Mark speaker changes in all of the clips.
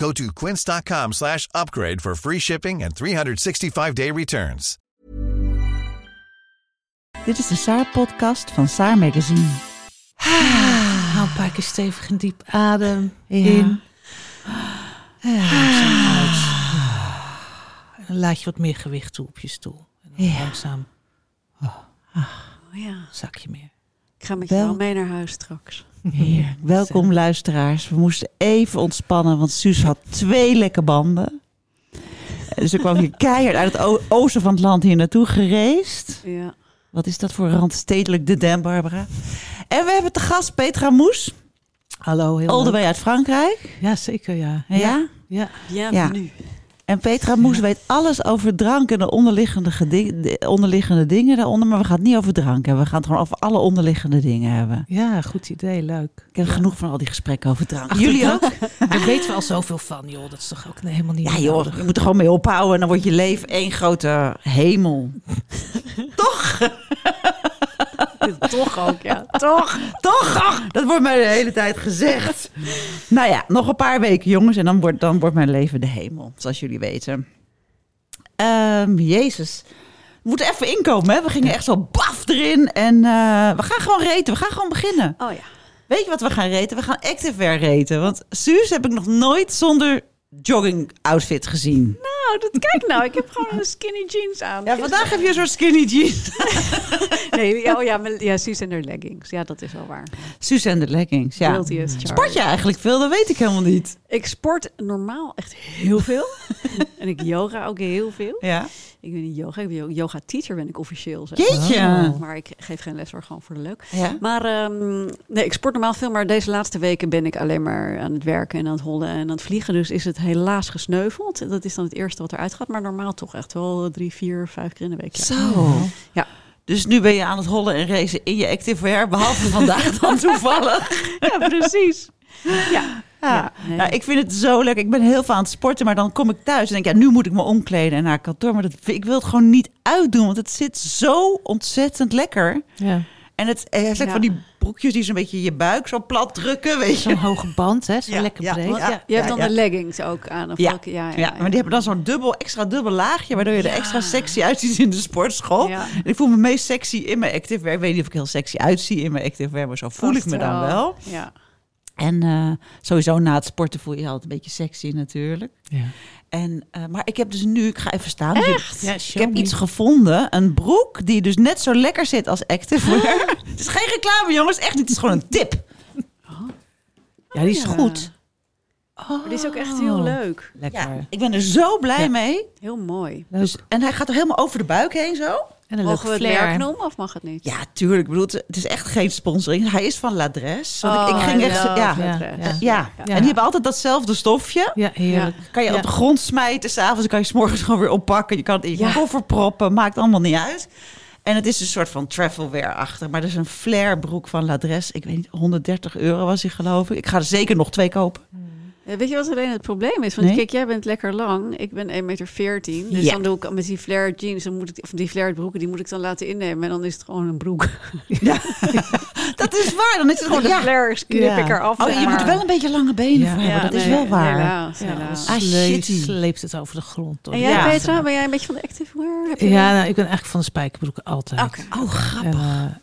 Speaker 1: Go to quince.com slash upgrade for free shipping and 365-day returns.
Speaker 2: Dit is de Saar-podcast van Saar Magazine.
Speaker 3: Haal een paar keer stevig en diep adem
Speaker 2: Ja.
Speaker 3: in. En langzaam uit. En dan laat je wat meer gewicht toe op je stoel. En dan
Speaker 2: Ja.
Speaker 3: langzaam
Speaker 4: Oh ja,
Speaker 3: zak je meer.
Speaker 4: ik ga met
Speaker 2: wel
Speaker 4: mee naar huis straks.
Speaker 2: Heer. Welkom luisteraars. We moesten even ontspannen, want Suus had twee lekke banden. Dus ze kwam hier keihard uit het oosten van het land hier naartoe gereisd.
Speaker 4: Ja.
Speaker 2: Wat is dat voor randstedelijk de Den, Barbara? En we hebben te gast Petra Moes,
Speaker 3: Hallo, heel
Speaker 2: all the
Speaker 3: leuk.
Speaker 2: way uit Frankrijk.
Speaker 3: Ja, zeker ja.
Speaker 2: Ja?
Speaker 3: Ja.
Speaker 4: Bienvenue.
Speaker 2: En Petra Moes weet alles over drank en de onderliggende, onderliggende dingen daaronder. Maar we gaan het niet over drank hebben. We gaan het gewoon over alle onderliggende dingen hebben.
Speaker 3: Ja, goed idee, leuk.
Speaker 2: Ik heb genoeg van al die gesprekken over drank.
Speaker 3: Ach,
Speaker 2: Jullie ook?
Speaker 3: Daar weten we al zoveel van, joh. Dat is toch ook helemaal niet
Speaker 2: Ja joh,
Speaker 3: nodig.
Speaker 2: je moet er gewoon mee ophouden en dan wordt je leven één grote hemel.
Speaker 4: Toch ook, ja. Toch.
Speaker 2: Toch? Dat wordt mij de hele tijd gezegd. nou ja, nog een paar weken jongens en dan wordt, dan wordt mijn leven de hemel, zoals jullie weten. Ehm, Jezus. We moeten even inkomen, hè? We gingen echt zo baf erin en eh, we gaan gewoon reten. We gaan gewoon beginnen.
Speaker 4: Oh ja.
Speaker 2: Weet je wat we gaan reten? We gaan activewear reten. Want Suus heb ik nog nooit zonder jogging outfit gezien.
Speaker 4: Nou, dat, kijk nou, ik heb gewoon een skinny jeans aan.
Speaker 2: Ja, vandaag heb je een soort skinny jeans.
Speaker 4: Nee, oh ja, maar- ja, Suus en haar leggings. Ja, dat is wel waar.
Speaker 2: Suus en de leggings, ja. Sport je eigenlijk veel? Dat weet ik helemaal niet.
Speaker 4: Ik sport normaal echt heel veel. en ik yoga ook heel veel.
Speaker 2: Ja.
Speaker 4: Ik ben niet yoga, ik ben yoga teacher ben ik officieel. Zeg.
Speaker 2: Jeetje.
Speaker 3: Oh.
Speaker 4: Maar ik geef geen les gewoon voor de leuk.
Speaker 2: Ja.
Speaker 4: Maar ehm, nee, ik sport normaal veel, maar deze laatste weken ben ik alleen maar aan het werken en aan het hollen en aan het vliegen. Dus is het helaas gesneuveld. Dat is dan het eerste wat eruit gaat. Maar normaal toch echt wel drie, vier, vijf keer in de week. Ja.
Speaker 2: Zo.
Speaker 4: Ja.
Speaker 2: Dus nu ben je aan het hollen en racen in je activewear, behalve vandaag dan toevallig.
Speaker 4: ja, precies. Ja.
Speaker 2: Ja.
Speaker 4: nee.
Speaker 2: Nou, ik vind het zo leuk. Ik ben heel veel aan het sporten, maar dan kom ik thuis en denk ja, nu moet ik me omkleden en naar kantoor. Maar dat, ik wil het gewoon niet uitdoen, want het zit zo ontzettend lekker.
Speaker 3: Ja.
Speaker 2: En het hij heeft ook
Speaker 4: Ja.
Speaker 2: van die broekjes die zo'n beetje je buik zo plat drukken, weet je.
Speaker 3: Zo'n hoge band, hè? Zo
Speaker 2: Ja,
Speaker 3: lekker
Speaker 2: ja,
Speaker 3: breed.
Speaker 2: want-
Speaker 3: Ja,
Speaker 4: Ja, je hebt dan
Speaker 2: ja.
Speaker 4: de leggings ook aan. Of
Speaker 2: Ja.
Speaker 4: welke- ja, ja,
Speaker 2: Ja, maar die hebben dan zo'n dubbel, extra dubbel laagje, waardoor je er extra sexy uitziet in de sportschool. Ik voel me meest sexy in mijn activewear. Ik weet niet of ik heel sexy uitzie in mijn activewear, maar zo voel ik me dan wel.
Speaker 4: Ja.
Speaker 2: En eh, sowieso na het sporten voel je je altijd een beetje sexy natuurlijk.
Speaker 3: ja.
Speaker 2: En, eh, maar ik heb dus nu, ik ga even staan. Dus ik-
Speaker 3: Ja,
Speaker 2: Ik heb iets gevonden, een broek die dus net zo lekker zit als activewear. het is geen reclame jongens, echt niet. Het is gewoon een tip.
Speaker 3: Ja, die is
Speaker 4: Ja.
Speaker 3: goed.
Speaker 4: Maar die is ook echt heel leuk.
Speaker 3: Lekker.
Speaker 2: Ja, ik ben er zo blij
Speaker 3: Ja.
Speaker 2: mee.
Speaker 4: Heel mooi.
Speaker 2: Dus, en hij gaat er helemaal over de buik heen zo.
Speaker 3: En een
Speaker 4: Mogen we het
Speaker 3: flair.
Speaker 4: merk noemen of mag het niet?
Speaker 2: Ja, tuurlijk. Ik bedoel, het is echt geen sponsoring. Hij is van. Want ik,
Speaker 4: Oh,
Speaker 2: ik ging echt... Ja,
Speaker 3: Ja,
Speaker 4: L'Adresse.
Speaker 2: ja.
Speaker 3: ja.
Speaker 2: En die hebben altijd datzelfde stofje.
Speaker 3: Ja, heerlijk.
Speaker 2: Kan je
Speaker 3: Ja.
Speaker 2: op de grond smijten. S'avonds kan je 's morgens gewoon weer oppakken. Je kan het in je
Speaker 4: Ja.
Speaker 2: koffer proppen. Maakt allemaal niet uit. En het is een soort van travelwear achter. Maar dat is een flare broek van L'Adresse. Ik weet niet, 130 euro was hij geloof ik. Ik ga er zeker nog twee kopen.
Speaker 4: Ja, weet je wat alleen het probleem is? Want
Speaker 2: Nee?
Speaker 4: kijk, jij bent lekker lang. Ik ben 1,14 meter. Dus
Speaker 2: Ja.
Speaker 4: dan doe ik met die flare jeans, dan moet ik, of die flare broeken, die moet ik dan laten innemen. En dan is het gewoon een broek.
Speaker 2: Dat is waar. Dan is het gewoon...
Speaker 4: de
Speaker 2: Ja.
Speaker 4: flares knip
Speaker 3: Ja.
Speaker 4: ik eraf.
Speaker 2: Oh, je moet wel een beetje lange benen
Speaker 3: Ja.
Speaker 2: voor hebben.
Speaker 4: Ja,
Speaker 2: dat is wel waar.
Speaker 4: Helaas,
Speaker 3: Ja,
Speaker 4: helaas.
Speaker 2: Ah, shitty.
Speaker 3: sleept het over de grond.
Speaker 4: En jij,
Speaker 2: Ja.
Speaker 4: Petra, ben jij een beetje van de active wear? Heb je
Speaker 3: Ja, nou, ik ben eigenlijk van de spijkerbroeken altijd.
Speaker 4: Oké.
Speaker 2: Oh, grappig.
Speaker 3: En,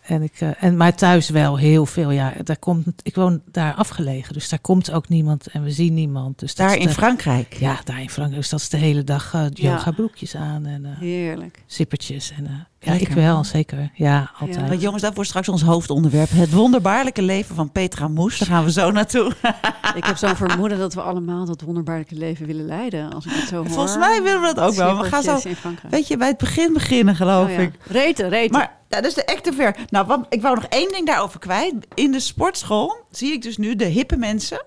Speaker 3: eh, en ik, eh, en, maar thuis wel heel veel. Ja, daar komt, ik woon daar afgelegen, dus daar komt ook niemand en we zien niemand. Dus
Speaker 2: Daar in
Speaker 3: de-
Speaker 2: Frankrijk.
Speaker 3: Ja, daar in Frankrijk. Dus dat is de hele dag
Speaker 4: Ja.
Speaker 3: yoga broekjes aan en eh,
Speaker 4: Heerlijk.
Speaker 3: zippertjes. En, eh, ja, ik wel, zeker. Ja, altijd.
Speaker 4: Ja.
Speaker 2: Want jongens, dat wordt straks ons hoofdonderwerp. Het wonderbaarlijke leven van Petra Moes. Daar gaan we zo naartoe.
Speaker 4: Ik heb zo'n vermoeden dat we allemaal dat wonderbaarlijke leven willen leiden. Als ik het zo hoor.
Speaker 2: Volgens mij willen we dat ook wel. We gaan zo, weet je, bij het begin beginnen, geloof
Speaker 4: Oh ja.
Speaker 2: ik.
Speaker 4: Reten, reten.
Speaker 2: Maar ja, dat is de activewear. Nou, wat, ik wou nog één ding daarover kwijt. In de sportschool zie ik dus nu de hippe mensen...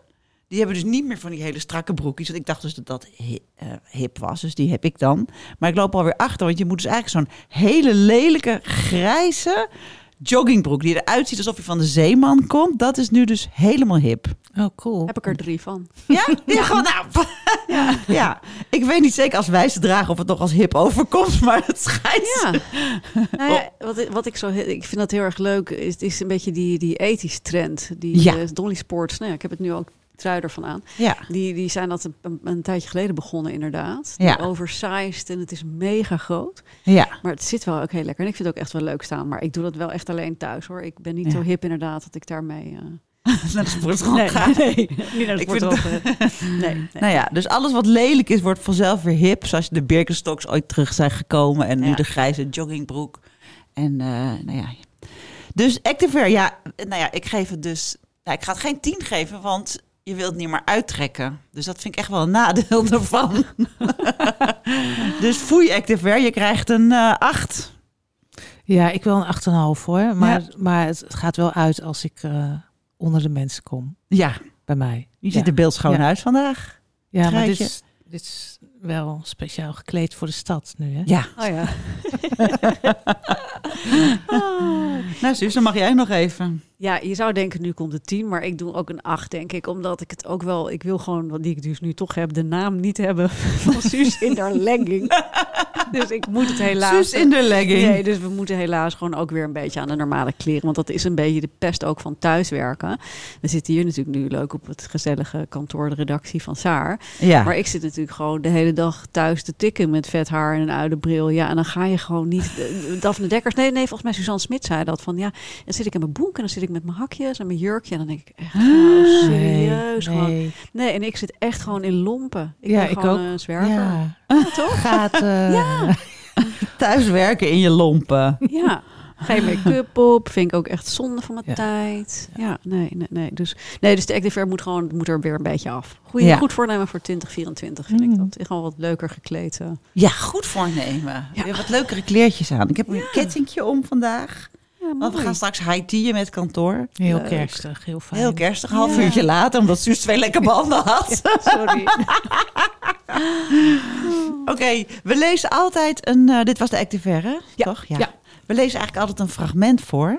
Speaker 2: die hebben dus niet meer van die hele strakke broekjes. Want ik dacht dus dat dat hi- eh, hip was. Dus die heb ik dan. Maar ik loop alweer achter. Want je moet dus eigenlijk zo'n hele lelijke grijze joggingbroek. Die eruit ziet alsof je van de zeeman komt. Dat is nu dus helemaal hip.
Speaker 3: Oh, cool.
Speaker 4: Heb ik er drie van.
Speaker 2: Ja? Ja, gewoon nou. Ja. ja. Ik weet niet zeker als wij ze dragen of het nog als hip overkomt. Maar het schijnt.
Speaker 4: Ja. nou ja, wat, ik- wat ik zo, ik vind dat heel erg leuk, is, het is een beetje die, die ethische trend. Die
Speaker 2: Ja.
Speaker 4: eh, Dolly Sports, nou ja, ik heb het nu ook trui ervan aan.
Speaker 2: Ja.
Speaker 4: Die, die zijn dat een, een, een tijdje geleden begonnen inderdaad.
Speaker 2: Ja.
Speaker 4: Oversized en het is mega groot.
Speaker 2: Ja.
Speaker 4: Maar het zit wel ook heel lekker. En ik vind het ook echt wel leuk staan. Maar ik doe dat wel echt alleen thuis hoor. Ik ben niet
Speaker 2: Ja.
Speaker 4: zo hip inderdaad dat ik daarmee... eh,
Speaker 2: Naar de sportschool
Speaker 4: nee,
Speaker 2: gaan.
Speaker 4: nee, niet naar de
Speaker 2: vind
Speaker 4: sportschool. Nee.
Speaker 2: Nou ja, dus alles wat lelijk is, wordt vanzelf weer hip. Zoals de Birkenstocks ooit terug zijn gekomen. En nu
Speaker 4: Ja.
Speaker 2: de grijze joggingbroek. En eh, nou ja. Dus Activewear, ja, nou ja, ik geef het dus... Nou, ik ga het geen 10 geven, want je wilt niet meer uittrekken. Dus dat vind ik echt wel een nadeel ervan. dus foei Activewear, je krijgt een eh 8.
Speaker 3: Ja, ik wil een 8,5 hoor. Maar, maar het, gaat wel uit als ik eh, onder de mensen kom.
Speaker 2: Ja,
Speaker 3: Bij mij.
Speaker 2: je
Speaker 3: ja.
Speaker 2: ziet er beeldschoon
Speaker 3: Ja.
Speaker 2: uit vandaag.
Speaker 3: Ja, maar dit is, dit is wel speciaal gekleed voor de stad nu, hè?
Speaker 2: Ja.
Speaker 4: Oh ja.
Speaker 2: Nou Suus, dan mag jij nog even.
Speaker 4: Ja, je zou denken nu komt het 10, maar ik doe ook een 8 denk ik. Omdat ik het ook wel, ik wil gewoon, wat die ik dus nu toch heb, de naam niet hebben van Suus in haar legging. dus ik moet het helaas...
Speaker 2: Suus in de legging.
Speaker 4: Nee, dus we moeten helaas gewoon ook weer een beetje aan de normale kleren. Want dat is een beetje de pest ook van thuiswerken. We zitten hier natuurlijk nu leuk op het gezellige kantoor, de redactie van Saar.
Speaker 2: Ja.
Speaker 4: Maar ik zit natuurlijk gewoon de hele dag thuis te tikken met vet haar en een uilenbril. Ja, en dan ga je gewoon niet... eh, Daphne Dekkers, nee, nee, volgens mij Suzanne Smit zei dat. Van ja, dan zit ik in mijn boek en dan zit ik met mijn hakjes en mijn jurkje. En dan denk ik echt, nou, serieus.
Speaker 3: Nee.
Speaker 4: Nee, en ik zit echt gewoon in lompen. Ik
Speaker 3: Ja,
Speaker 4: ben
Speaker 3: ik
Speaker 4: gewoon
Speaker 3: ook.
Speaker 4: een zwerver.
Speaker 3: Ja.
Speaker 4: Ja, toch?
Speaker 3: Gaat,
Speaker 2: Thuis werken in je lompen.
Speaker 4: Ja. Geen make-up op. Vind ik ook echt zonde van mijn
Speaker 3: Ja.
Speaker 4: tijd. Ja, nee, nee, nee. Dus, nee, dus de Activewear moet gewoon moet er weer een beetje af. Goeie,
Speaker 2: Ja.
Speaker 4: Goed voornemen voor 2024 vind ik
Speaker 3: Mm.
Speaker 4: dat. Gewoon wat leuker gekleed. eh.
Speaker 2: Ja, goed voornemen.
Speaker 4: Ja.
Speaker 2: Weer wat leukere kleertjes aan. Ik heb een kettingje om vandaag.
Speaker 4: Ja,
Speaker 2: Want we gaan straks high met kantoor.
Speaker 3: heel
Speaker 4: Leuk.
Speaker 3: kerstig, heel fijn.
Speaker 2: Heel kerstig, een half
Speaker 4: Ja.
Speaker 2: uurtje later, omdat Suus twee lekker banden had.
Speaker 4: Sorry.
Speaker 2: Oké, we lezen altijd een... eh, dit was de Activaire, toch?
Speaker 4: Ja.
Speaker 2: We lezen eigenlijk altijd een fragment voor.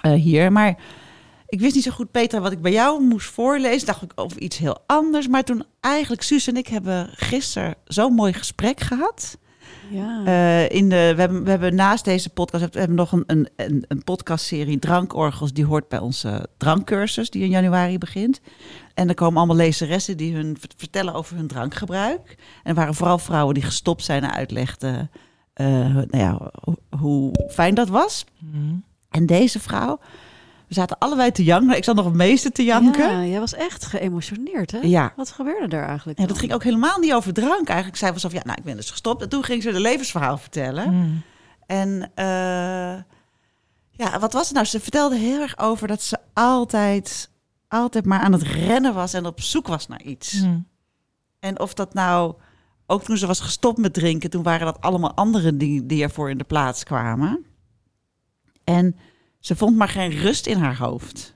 Speaker 2: eh, hier, maar... Ik wist niet zo goed, Peter, wat ik bij jou moest voorlezen. Dacht ik over iets heel anders. Maar toen eigenlijk, Suus en ik hebben gisteren zo'n mooi gesprek gehad.
Speaker 4: Ja.
Speaker 2: Eh, in de, we, hebben, we hebben naast deze podcast we hebben nog een, een, een, podcastserie Drankorgels. Die hoort bij onze drankcursus die in januari begint. En er komen allemaal lezeressen die hun vert- vertellen over hun drankgebruik. En er waren vooral vrouwen die gestopt zijn en uitlegden eh, nou ja, hoe, hoe fijn dat was.
Speaker 3: Mhm.
Speaker 2: En deze vrouw, we zaten allebei te janken. Ik zat nog het meeste te janken.
Speaker 4: Ja, jij was echt geëmotioneerd, hè?
Speaker 2: Ja.
Speaker 4: Wat gebeurde daar eigenlijk?
Speaker 2: Ja, dat ging ook helemaal niet over drank. Eigenlijk zei ze van, ja, nou, ik ben dus gestopt. En toen ging ze de levensverhaal vertellen.
Speaker 3: Mhm.
Speaker 2: En eh, ja, wat was het nou? Ze vertelde heel erg over dat ze altijd, altijd maar aan het rennen was en op zoek was naar iets.
Speaker 3: Mhm.
Speaker 2: En of dat nou, ook toen ze was gestopt met drinken, toen waren dat allemaal andere dingen die ervoor in de plaats kwamen. En ze vond maar geen rust in haar hoofd.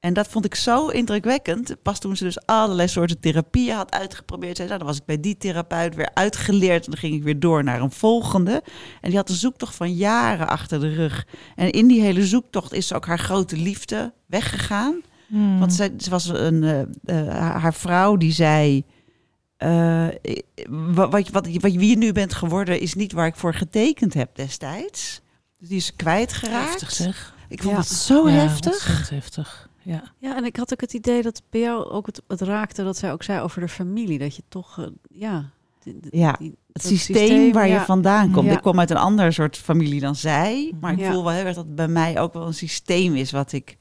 Speaker 2: En dat vond ik zo indrukwekkend. Pas toen ze dus allerlei soorten therapieën had uitgeprobeerd. Zei, nou, dan was ik bij die therapeut weer uitgeleerd. En dan ging ik weer door naar een volgende. En die had een zoektocht van jaren achter de rug. En in die hele zoektocht is ook haar grote liefde weggegaan.
Speaker 3: Mhm.
Speaker 2: Want ze, ze was een, eh, eh, haar vrouw die zei... wat, wat, wat, wat, wie je nu bent geworden is niet waar ik voor getekend heb destijds. Dus die is kwijtgeraakt.
Speaker 3: Heftig zeg.
Speaker 2: Ik vond
Speaker 4: Ja.
Speaker 2: het zo
Speaker 3: Ja,
Speaker 2: heftig.
Speaker 3: ontzettend heftig. Ja.
Speaker 4: Ja, en ik had ook het idee dat bij jou ook het, het raakte dat zij ook zei over de familie. Dat je toch, eh, ja...
Speaker 2: Ja, Het systeem, waar je vandaan komt.
Speaker 4: Ja.
Speaker 2: Ik kwam uit een ander soort familie dan zij. Maar ik
Speaker 4: Ja.
Speaker 2: voel wel heel erg dat het bij mij ook wel een systeem is wat ik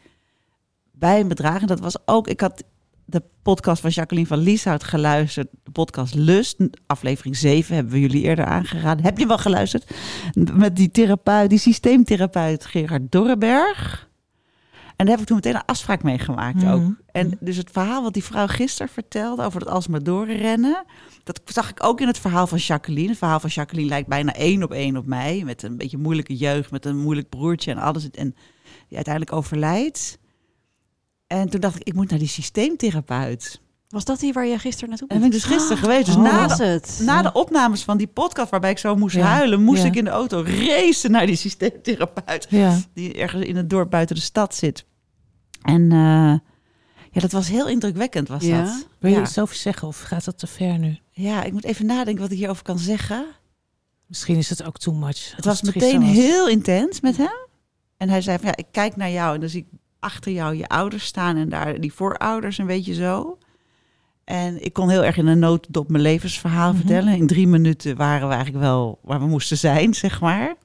Speaker 2: bij me draag. En dat was ook, ik had de podcast van Jacqueline van Lieshout geluisterd. De podcast Lust, aflevering 7 hebben we jullie eerder aangeraden. Heb je wel geluisterd? Met die therapeut, die systeemtherapeut Gerard Dorreberg. En daar heb ik toen meteen een afspraak mee gemaakt
Speaker 3: Mhm.
Speaker 2: ook. En dus het verhaal wat die vrouw gisteren vertelde over dat alsmaar doorrennen... dat zag ik ook in het verhaal van Jacqueline. Het verhaal van Jacqueline lijkt bijna één op één op mij. Met een beetje moeilijke jeugd, met een moeilijk broertje en alles. En die uiteindelijk overlijdt. En toen dacht ik, ik moet naar die systeemtherapeut.
Speaker 4: Was dat die waar je gisteren naartoe
Speaker 2: En
Speaker 4: bent?
Speaker 2: ben ik dus gisteren geweest. Dus
Speaker 3: Oh.
Speaker 2: na,
Speaker 4: was
Speaker 2: de,
Speaker 4: het?
Speaker 2: na de opnames van die podcast waarbij ik zo moest
Speaker 3: Ja.
Speaker 2: huilen, moest
Speaker 3: Ja.
Speaker 2: ik in de auto racen naar die systeemtherapeut.
Speaker 3: Ja.
Speaker 2: Die ergens in het dorp buiten de stad zit. En eh, ja, dat was heel indrukwekkend was
Speaker 4: Ja?
Speaker 2: dat.
Speaker 3: Wil je
Speaker 2: ja.
Speaker 3: iets over zeggen of gaat dat te ver nu?
Speaker 2: ja, ik moet even nadenken wat ik hierover kan zeggen.
Speaker 3: Misschien is het ook too much.
Speaker 2: Het was meteen
Speaker 3: was.
Speaker 2: heel intens met hem. En hij zei van ja, ik kijk naar jou en dan zie ik achter jou je ouders staan en daar die voorouders een beetje zo. En ik kon heel erg in een notendop mijn levensverhaal
Speaker 3: Mhm.
Speaker 2: vertellen. In drie minuten waren we eigenlijk wel waar we moesten zijn, zeg maar.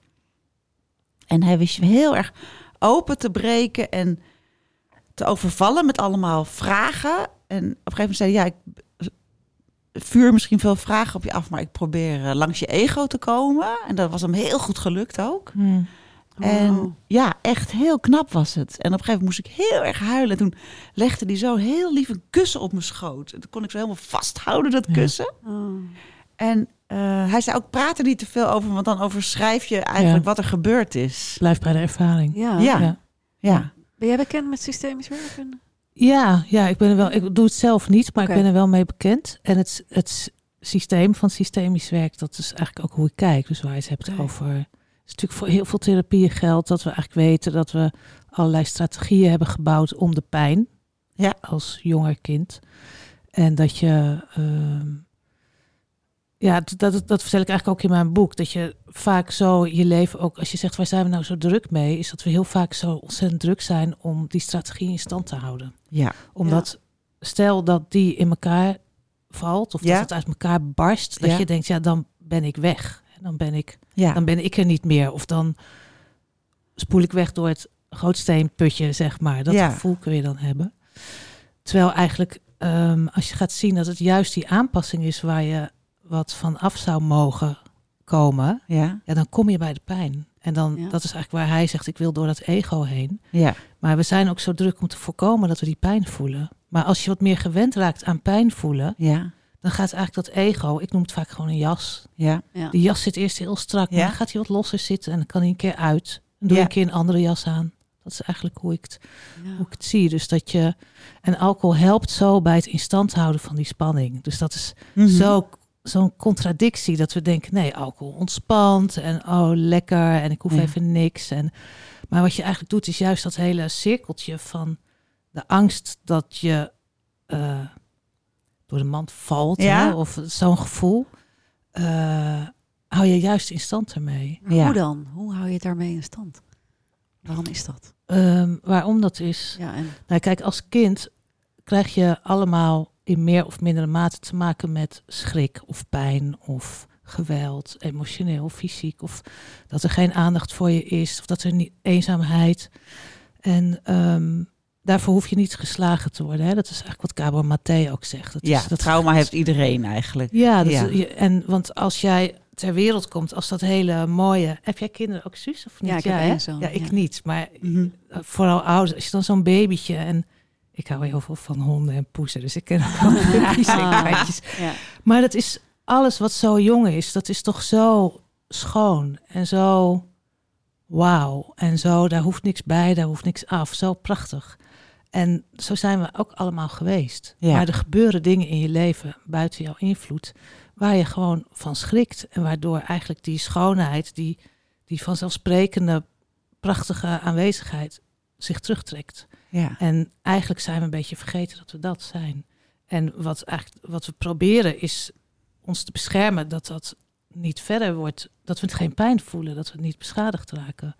Speaker 2: En hij wist je heel erg open te breken en te overvallen met allemaal vragen. En op een gegeven moment zei hij, ja, ik vuur misschien veel vragen op je af, maar ik probeer eh, langs je ego te komen. En dat was hem heel goed gelukt ook. En
Speaker 4: Wow.
Speaker 2: ja, echt heel knap was het. En op een gegeven moment moest ik heel erg huilen. En toen legde hij zo heel lief een kussen op mijn schoot. En toen kon ik zo helemaal vasthouden, dat
Speaker 3: Ja.
Speaker 2: kussen.
Speaker 4: Oh.
Speaker 2: En eh, hij zei ook, praat er niet te veel over, want dan overschrijf je eigenlijk
Speaker 3: Ja.
Speaker 2: wat er gebeurd is.
Speaker 3: Blijf bij de ervaring.
Speaker 4: Ja.
Speaker 2: Ja.
Speaker 3: Ja.
Speaker 4: Ben jij bekend met systemisch werken?
Speaker 3: Ja, ja, ik ben er wel. Ik doe het zelf niet, maar ik ben er wel mee bekend. En het, het systeem van systemisch werk, dat is eigenlijk ook hoe ik kijk. Dus waar je het hebt over. Het is natuurlijk voor heel veel therapieën geldt dat we eigenlijk weten dat we allerlei strategieën hebben gebouwd om de pijn.
Speaker 2: Ja.
Speaker 3: Als jonger kind. En dat je. ehm, ja, dat, dat, dat vertel ik eigenlijk ook in mijn boek. Dat je vaak zo je leven ook, als je zegt waar zijn we nou zo druk mee, is dat we heel vaak zo ontzettend druk zijn om die strategie in stand te houden
Speaker 2: ja,
Speaker 3: omdat stel dat die in elkaar valt of
Speaker 2: Ja.
Speaker 3: dat het uit elkaar barst, dat
Speaker 2: Ja.
Speaker 3: je denkt, ja, dan ben ik weg. En Dan ben ik,
Speaker 2: ja.
Speaker 3: dan ben ik er niet meer. Of dan spoel ik weg door het grootsteenputje, zeg maar. Dat
Speaker 2: Ja.
Speaker 3: gevoel kun je dan hebben. Terwijl eigenlijk, ehm, als je gaat zien dat het juist die aanpassing is waar je wat van af zou mogen komen,
Speaker 2: ja,
Speaker 3: ja, dan kom je bij de pijn. En dan,
Speaker 4: Ja.
Speaker 3: dat is eigenlijk waar hij zegt, ik wil door dat ego heen.
Speaker 2: ja,
Speaker 3: Maar we zijn ook zo druk om te voorkomen dat we die pijn voelen. Maar als je wat meer gewend raakt aan pijn voelen,
Speaker 2: ja,
Speaker 3: dan gaat eigenlijk dat ego, ik noem het vaak gewoon een jas.
Speaker 2: ja,
Speaker 4: Ja.
Speaker 3: Die jas zit eerst heel strak, maar dan gaat hij wat losser zitten en dan kan hij een keer uit. Dan doe je een keer een andere jas aan. Dat is eigenlijk hoe ik, het,
Speaker 4: Ja.
Speaker 3: hoe ik het zie. Dus dat je, en alcohol helpt zo bij het in stand houden van die spanning. Dus dat is
Speaker 2: Mhm.
Speaker 3: zo zo'n contradictie dat we denken, nee, alcohol ontspant en oh, lekker en ik hoef
Speaker 2: Ja.
Speaker 3: even niks. En, maar wat je eigenlijk doet is juist dat hele cirkeltje van de angst dat je eh, door de mand valt
Speaker 2: Ja.
Speaker 3: hè, of zo'n gevoel, eh, hou je juist in stand ermee.
Speaker 2: Ja.
Speaker 4: Hoe dan? Hoe hou je het daarmee in stand? Waarom is dat?
Speaker 3: Ehm, waarom dat is?
Speaker 4: Ja, en
Speaker 3: Nou, kijk, als kind krijg je allemaal in meer of mindere mate te maken met schrik of pijn of geweld, emotioneel, fysiek, of dat er geen aandacht voor je is, of dat er niet eenzaamheid. En ehm, daarvoor hoef je niet geslagen te worden. Hè? Dat is eigenlijk wat Cabo Maté ook zegt. Dat
Speaker 2: ja,
Speaker 3: is, dat
Speaker 2: trauma heeft iedereen eigenlijk.
Speaker 3: Ja, dat
Speaker 2: Ja.
Speaker 3: je- en want als jij ter wereld komt als dat hele mooie. Heb jij kinderen ook zus of niet?
Speaker 4: Ja, ik heb zoon,
Speaker 3: Ja, ik
Speaker 4: ja.
Speaker 3: niet. Maar
Speaker 2: Mhm.
Speaker 3: vooral ouders, als je dan zo'n babytje en ik hou heel veel van honden en poezen, dus ik ken ook en katjes.
Speaker 4: ja.
Speaker 3: Maar dat is alles wat zo jong is, dat is toch zo schoon en zo wauw en zo, daar hoeft niks bij, daar hoeft niks af, zo prachtig. En zo zijn we ook allemaal geweest.
Speaker 2: Ja.
Speaker 3: Maar er gebeuren dingen in je leven buiten jouw invloed, waar je gewoon van schrikt en waardoor eigenlijk die schoonheid, die, die vanzelfsprekende prachtige aanwezigheid zich terugtrekt.
Speaker 2: Ja.
Speaker 3: En eigenlijk zijn we een beetje vergeten dat we dat zijn. En wat, eigenlijk, wat we proberen is ons te beschermen dat dat niet verder wordt, dat we het geen pijn voelen, dat we het niet beschadigd raken.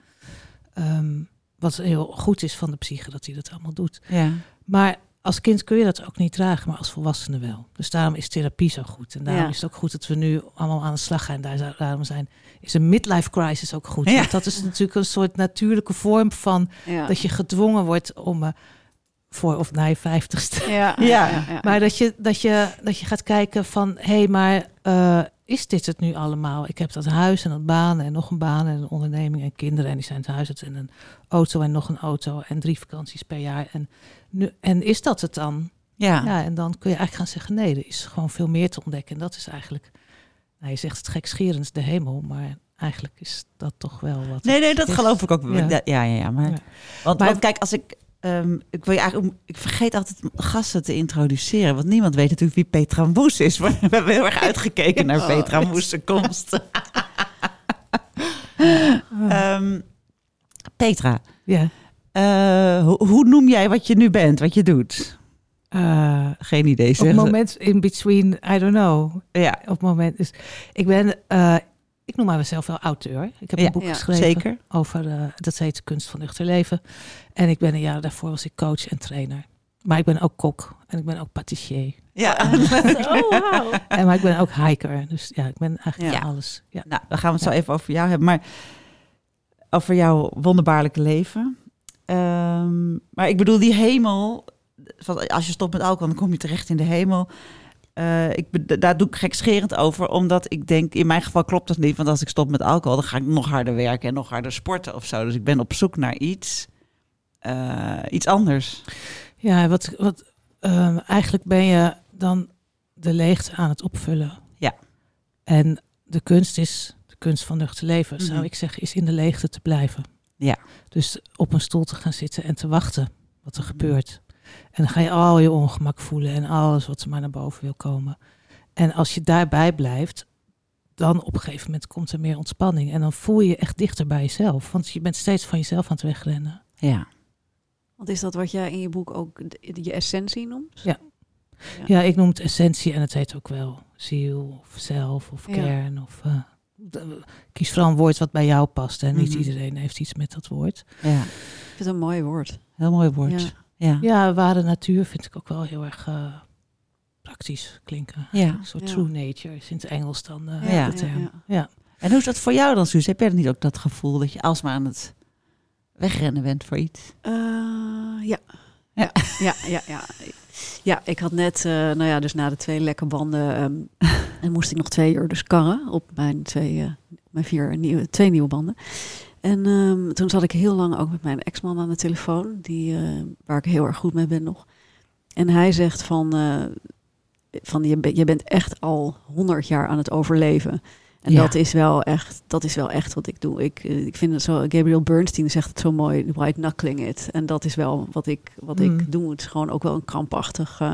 Speaker 3: Ehm, wat heel goed is van de psyche dat hij dat allemaal doet.
Speaker 2: ja.
Speaker 3: Maar als kind kun je dat ook niet dragen, maar als volwassene wel. Dus daarom is therapie zo goed. En daarom
Speaker 4: Ja.
Speaker 3: is het ook goed dat we nu allemaal aan de slag gaan. Daar Daarom zijn, is een midlife crisis ook goed.
Speaker 2: Ja.
Speaker 3: Want dat is natuurlijk een soort natuurlijke vorm van
Speaker 4: Ja.
Speaker 3: dat je gedwongen wordt om eh, voor of na je vijftigste.
Speaker 4: Ja,
Speaker 2: Ja.
Speaker 3: Maar dat je, dat, je, dat je gaat kijken van, hé, hey, maar eh, is dit het nu allemaal? Ik heb dat huis en dat baan en nog een baan en een onderneming en kinderen en die zijn het huis en een auto en nog een auto en drie vakanties per jaar. En, nu, en is dat het dan?
Speaker 2: Ja.
Speaker 3: Ja, en dan kun je eigenlijk gaan zeggen, nee, er is gewoon veel meer te ontdekken. En dat is eigenlijk, nou, je zegt het gekscherend, de hemel, maar eigenlijk is dat toch wel wat.
Speaker 2: Nee, nee, dat
Speaker 3: is.
Speaker 2: geloof ik ook.
Speaker 3: Ja.
Speaker 2: Ja, ja, ja. ja, maar,
Speaker 3: Ja.
Speaker 2: Want,
Speaker 3: Maar-
Speaker 2: want kijk, als ik ehm, ik, wil je eigenlijk, ik vergeet altijd gasten te introduceren. Want niemand weet natuurlijk wie Petra Moes is. We hebben heel erg uitgekeken naar Petra Moes' komst. Ehm, Petra,
Speaker 3: Ja.
Speaker 2: eh, hoe, hoe noem jij wat je nu bent, wat je doet?
Speaker 3: Eh,
Speaker 2: Geen idee.
Speaker 3: op het moment in between, I don't know.
Speaker 2: Ja,
Speaker 3: Op het moment dus ik ben, eh, ik noem mezelf wel auteur. Ik heb
Speaker 2: Ja,
Speaker 3: een boek
Speaker 4: ja,
Speaker 3: geschreven
Speaker 2: zeker.
Speaker 3: over, eh, dat heet Kunst van Nuchter Leven. En ik ben een jaar daarvoor was ik coach en trainer. Maar ik ben ook kok en ik ben ook patissier.
Speaker 2: ja.
Speaker 4: Oh, wauw.
Speaker 3: En maar ik ben ook hiker. Dus ja, ik ben eigenlijk
Speaker 2: Ja.
Speaker 3: alles. Ja.
Speaker 2: Nou, dan gaan we het zo even over jou hebben. Maar over jouw wonderbaarlijke leven. Ehm, maar ik bedoel, die hemel. van Als je stopt met alcohol, dan kom je terecht in de hemel. Eh, ik, daar doe ik gekscherend over, omdat ik denk, in mijn geval klopt dat niet. Want als ik stop met alcohol, dan ga ik nog harder werken en nog harder sporten of zo. Dus ik ben op zoek naar iets, eh, iets anders.
Speaker 3: Ja, wat, wat ehm, eigenlijk ben je dan de leegte aan het opvullen.
Speaker 2: Ja.
Speaker 3: En de kunst is, de kunst van nuchter leven, zou
Speaker 2: Mhm.
Speaker 3: ik zeggen, is in de leegte te blijven.
Speaker 2: Ja.
Speaker 3: Dus op een stoel te gaan zitten en te wachten wat er gebeurt. En dan ga je al je ongemak voelen en alles wat er maar naar boven wil komen. En als je daarbij blijft, dan op een gegeven moment komt er meer ontspanning. En dan voel je je echt dichter bij jezelf. Want je bent steeds van jezelf aan het wegrennen.
Speaker 2: Ja.
Speaker 4: Want is dat wat jij in je boek ook je essentie noemt?
Speaker 3: Ja. Ja, ik noem het essentie en het heet ook wel ziel of zelf of
Speaker 4: Ja.
Speaker 3: kern. Of, eh, kies vooral een woord wat bij jou past. En niet
Speaker 2: Mhm.
Speaker 3: iedereen heeft iets met dat woord.
Speaker 2: ja,
Speaker 4: Ik vind het een mooi woord.
Speaker 2: heel mooi woord.
Speaker 4: Ja.
Speaker 2: Ja.
Speaker 3: Ja, ware natuur vind ik ook wel heel erg eh, praktisch klinken.
Speaker 2: Ja.
Speaker 3: Een soort
Speaker 4: Ja.
Speaker 3: true nature is in het Engels dan eh,
Speaker 2: Ja.
Speaker 3: de term.
Speaker 4: Ja,
Speaker 3: Ja,
Speaker 2: En hoe is dat voor jou dan, Suus? Heb jij niet ook dat gevoel dat je alsmaar aan het wegrennen bent voor iets?
Speaker 4: Eh, ja.
Speaker 2: Ja.
Speaker 4: Ja. Ja, ja, ja. Ja, ik had net, eh, nou ja, dus na de twee lekke banden, ehm, en moest ik nog twee uur dus karren op mijn twee, eh, mijn vier nieuwe, twee nieuwe banden. En ehm, toen zat ik heel lang ook met mijn ex-man aan de telefoon, die, eh, waar ik heel erg goed mee ben nog. En hij zegt van, eh, van je, je bent echt al honderd jaar aan het overleven. En
Speaker 2: Ja.
Speaker 4: dat is wel echt, dat is wel echt wat ik doe. Ik, eh, ik vind het zo, Gabriel Bernstein zegt het zo mooi, white knuckling it. En dat is wel wat ik, wat
Speaker 3: Mm.
Speaker 4: ik doe. Het is gewoon ook wel een krampachtig, eh,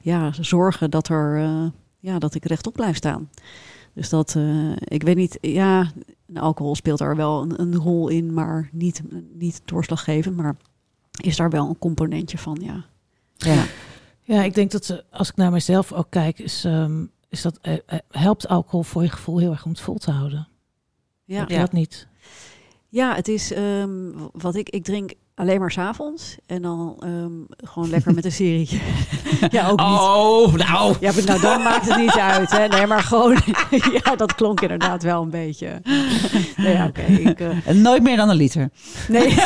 Speaker 4: ja, zorgen dat er, ja, dat ik rechtop blijf staan. Dus dat, ik weet niet, ja, alcohol speelt daar wel een, een rol in, maar niet, niet doorslaggevend. Maar is daar wel een componentje van, ja.
Speaker 2: Ja.
Speaker 3: ja ik denk dat ze, als ik naar mezelf ook kijk, is, ehm, is dat, eh, eh, helpt alcohol voor je gevoel heel erg om het vol te houden.
Speaker 4: Ja,
Speaker 2: Ja.
Speaker 3: dat niet?
Speaker 4: Ja, het is ehm, wat ik, ik drink alleen maar s'avonds en dan ehm, gewoon lekker met een serietje. ja, ook niet.
Speaker 2: Oh, nou.
Speaker 4: Ja, maar nou dan maakt het niet uit. Hè? Nee, maar gewoon, ja, dat klonk inderdaad wel een beetje. nee, ja, oké. ik, eh,
Speaker 2: En nooit meer dan een liter.
Speaker 4: nee,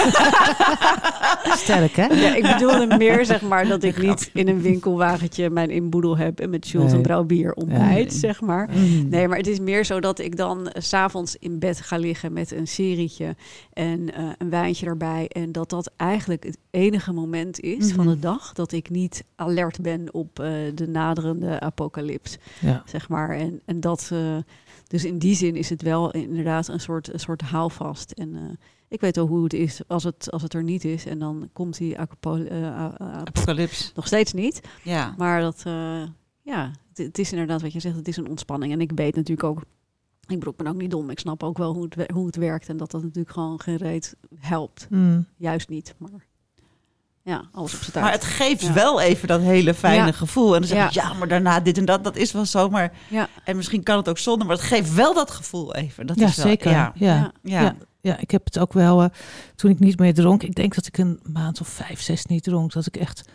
Speaker 3: Sterk, hè?
Speaker 4: ja, ik bedoelde meer zeg maar dat ik niet in een winkelwagentje mijn inboedel heb en met Jules
Speaker 3: Nee.
Speaker 4: een brouw bier ontbijt,
Speaker 2: Nee.
Speaker 4: zeg maar. Nee, maar het is meer zo dat ik dan eh, 's s'avonds in bed ga liggen met een serietje en eh, een wijntje erbij. En dat dat eigenlijk het enige moment is van
Speaker 2: Mhm.
Speaker 4: de dag dat ik niet alert ben op eh, de naderende apocalyps,
Speaker 3: Ja.
Speaker 4: zeg maar. En, en dat, eh, dus in die zin is het wel inderdaad een soort, een soort houvast. En eh, ik weet wel hoe het is als het, als het er niet is. En dan komt die
Speaker 2: Apocalyps.
Speaker 4: nog steeds niet.
Speaker 2: Ja.
Speaker 4: Maar dat, ja, het, het is inderdaad wat je zegt, het is een ontspanning. En ik weet natuurlijk ook, ik bedoel, ik ben ook niet dom. Ik snap ook wel hoe het, hoe het werkt en dat dat natuurlijk gewoon geen reet helpt.
Speaker 3: Mm.
Speaker 4: Juist niet, maar ja, alles op zijn
Speaker 2: Maar
Speaker 4: tijd.
Speaker 2: het geeft
Speaker 4: Ja.
Speaker 2: wel even dat hele fijne
Speaker 4: Ja.
Speaker 2: gevoel. En dan zeg
Speaker 4: Ja.
Speaker 2: ik, ja, maar daarna dit en dat, dat is wel zo. Maar,
Speaker 4: Ja.
Speaker 2: En misschien kan het ook zonder, maar het geeft wel dat gevoel even. Dat
Speaker 3: Ja,
Speaker 2: is wel,
Speaker 3: zeker.
Speaker 2: Ja.
Speaker 3: Ja.
Speaker 4: Ja.
Speaker 2: Ja.
Speaker 3: Ja. Ja, ik heb het ook wel, eh, toen ik niet meer dronk, ik denk dat ik een maand of vijf, zes niet dronk, dat ik echt,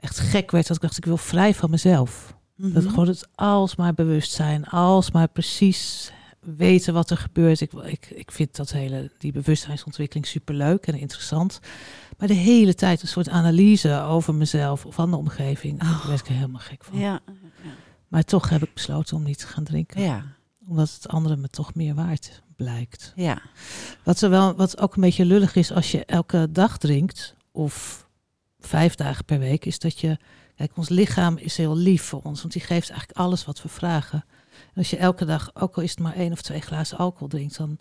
Speaker 3: echt gek werd. Dat ik dacht, ik wil vrij van mezelf.
Speaker 2: Mhm.
Speaker 3: Dat gewoon het alsmaar bewust zijn, alsmaar precies weten wat er gebeurt. Ik, ik, ik vind dat hele, die bewustzijnsontwikkeling superleuk en interessant. Maar de hele tijd een soort analyse over mezelf of van de omgeving,
Speaker 2: Oh.
Speaker 3: daar werd ik er helemaal gek van.
Speaker 4: Ja,
Speaker 3: Maar toch heb ik besloten om niet te gaan drinken.
Speaker 2: ja.
Speaker 3: Omdat het andere me toch meer waard blijkt.
Speaker 2: Ja.
Speaker 3: Wat, er wel, wat ook een beetje lullig is als je elke dag drinkt, of vijf dagen per week, is dat je. Kijk, ons lichaam is heel lief voor ons, want die geeft eigenlijk alles wat we vragen. En als je elke dag, ook al is het maar één of twee glazen alcohol drinkt, dan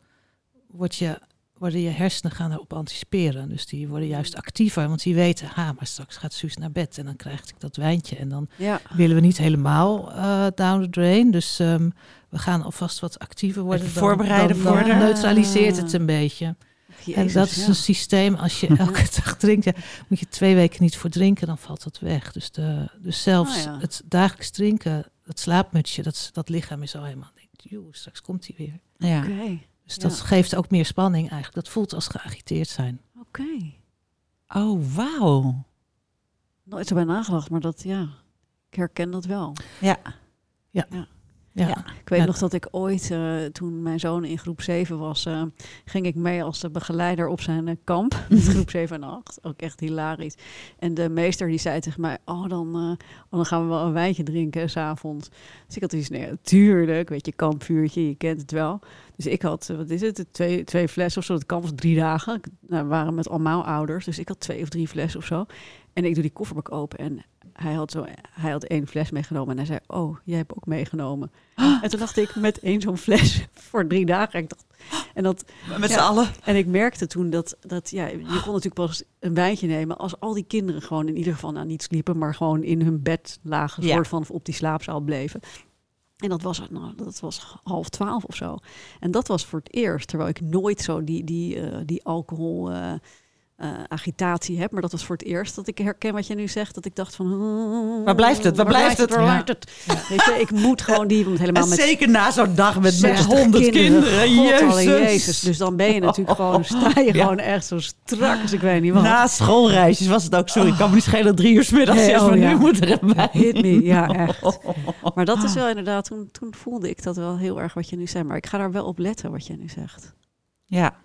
Speaker 3: word je, worden je hersenen gaan erop anticiperen. Dus die worden juist actiever, want die weten, ha, maar straks gaat Suus naar bed en dan krijg ik dat wijntje. En dan
Speaker 4: Ja.
Speaker 3: willen we niet helemaal eh, down the drain. Dus ehm, we gaan alvast wat actiever worden. Dan-
Speaker 2: voorbereiden
Speaker 3: dan, dan
Speaker 2: voor de-
Speaker 3: neutraliseert het een beetje. En dat is
Speaker 4: ja.
Speaker 3: een systeem, als je elke dag drinkt, ja, moet je twee weken niet voor drinken, dan valt dat weg. Dus, de, dus zelfs
Speaker 4: ja.
Speaker 3: het dagelijks drinken, het slaapmutsje, dat, dat lichaam is al helemaal, denkt, joh, straks komt hij weer.
Speaker 2: Ja.
Speaker 4: Oké,
Speaker 3: Dus dat
Speaker 4: Ja.
Speaker 3: geeft ook meer spanning eigenlijk. Dat voelt als geagiteerd zijn.
Speaker 4: oké.
Speaker 2: Oh, wauw.
Speaker 4: Nooit zo bij nagedacht, maar dat, ja, ik herken dat wel.
Speaker 2: Ja.
Speaker 3: Ja.
Speaker 2: Ja.
Speaker 4: Ik weet
Speaker 3: Ja.
Speaker 4: nog dat ik ooit, eh, toen mijn zoon in groep 7 was, eh, ging ik mee als de begeleider op zijn eh, kamp. Groep 7 en 8. Ook echt hilarisch. En de meester die zei tegen mij, oh dan, oh, dan gaan we wel een wijntje drinken s'avonds. Dus ik had iets, nee, tuurlijk, weet je, kampvuurtje, je kent het wel. Dus ik had, wat is het, twee, twee flessen of zo. Het kamp was drie dagen. Nou, we waren met allemaal ouders, dus ik had twee of drie flessen of zo. En ik doe die kofferbak open en hij had, zo, hij had één fles meegenomen. En hij zei, oh, jij hebt ook meegenomen. En toen dacht ik, met één zo'n fles voor drie dagen. Ik dacht, en, dat,
Speaker 2: Met
Speaker 4: Ja.
Speaker 2: z'n allen.
Speaker 4: en ik merkte toen dat, dat ja, je kon natuurlijk pas een wijntje nemen... als al die kinderen gewoon in ieder geval nou, niet sliepen... maar gewoon in hun bed lagen,
Speaker 2: Ja.
Speaker 4: soort van of op die slaapzaal bleven. En dat was, nou, dat was half twaalf of zo. En dat was voor het eerst, terwijl ik nooit zo die, die, eh, die alcohol... eh, agitatie heb, maar dat was voor het eerst dat ik herken wat je nu zegt, dat ik dacht van...
Speaker 2: Waar blijft het? Waar blijft het?
Speaker 4: Waar blijft het? Weet je, ik moet gewoon die, want helemaal met
Speaker 2: zeker na zo'n dag met, met
Speaker 4: 60
Speaker 2: honderd kinderen.
Speaker 4: God,
Speaker 2: Jezus.
Speaker 4: Jezus. Dus dan ben je natuurlijk gewoon, sta je
Speaker 2: Ja.
Speaker 4: gewoon echt zo strak als ik weet niet wat.
Speaker 2: Na schoolreisjes was het ook zo. Ik kan me niet schelen drie uur 's middags
Speaker 4: Nee, oh
Speaker 2: maar
Speaker 4: ja.
Speaker 2: nu moet er.
Speaker 4: Hit me, ja echt. Maar dat is wel inderdaad, toen, toen voelde ik dat wel heel erg wat je nu zei. Maar ik ga daar wel op letten wat je nu zegt.
Speaker 2: Ja,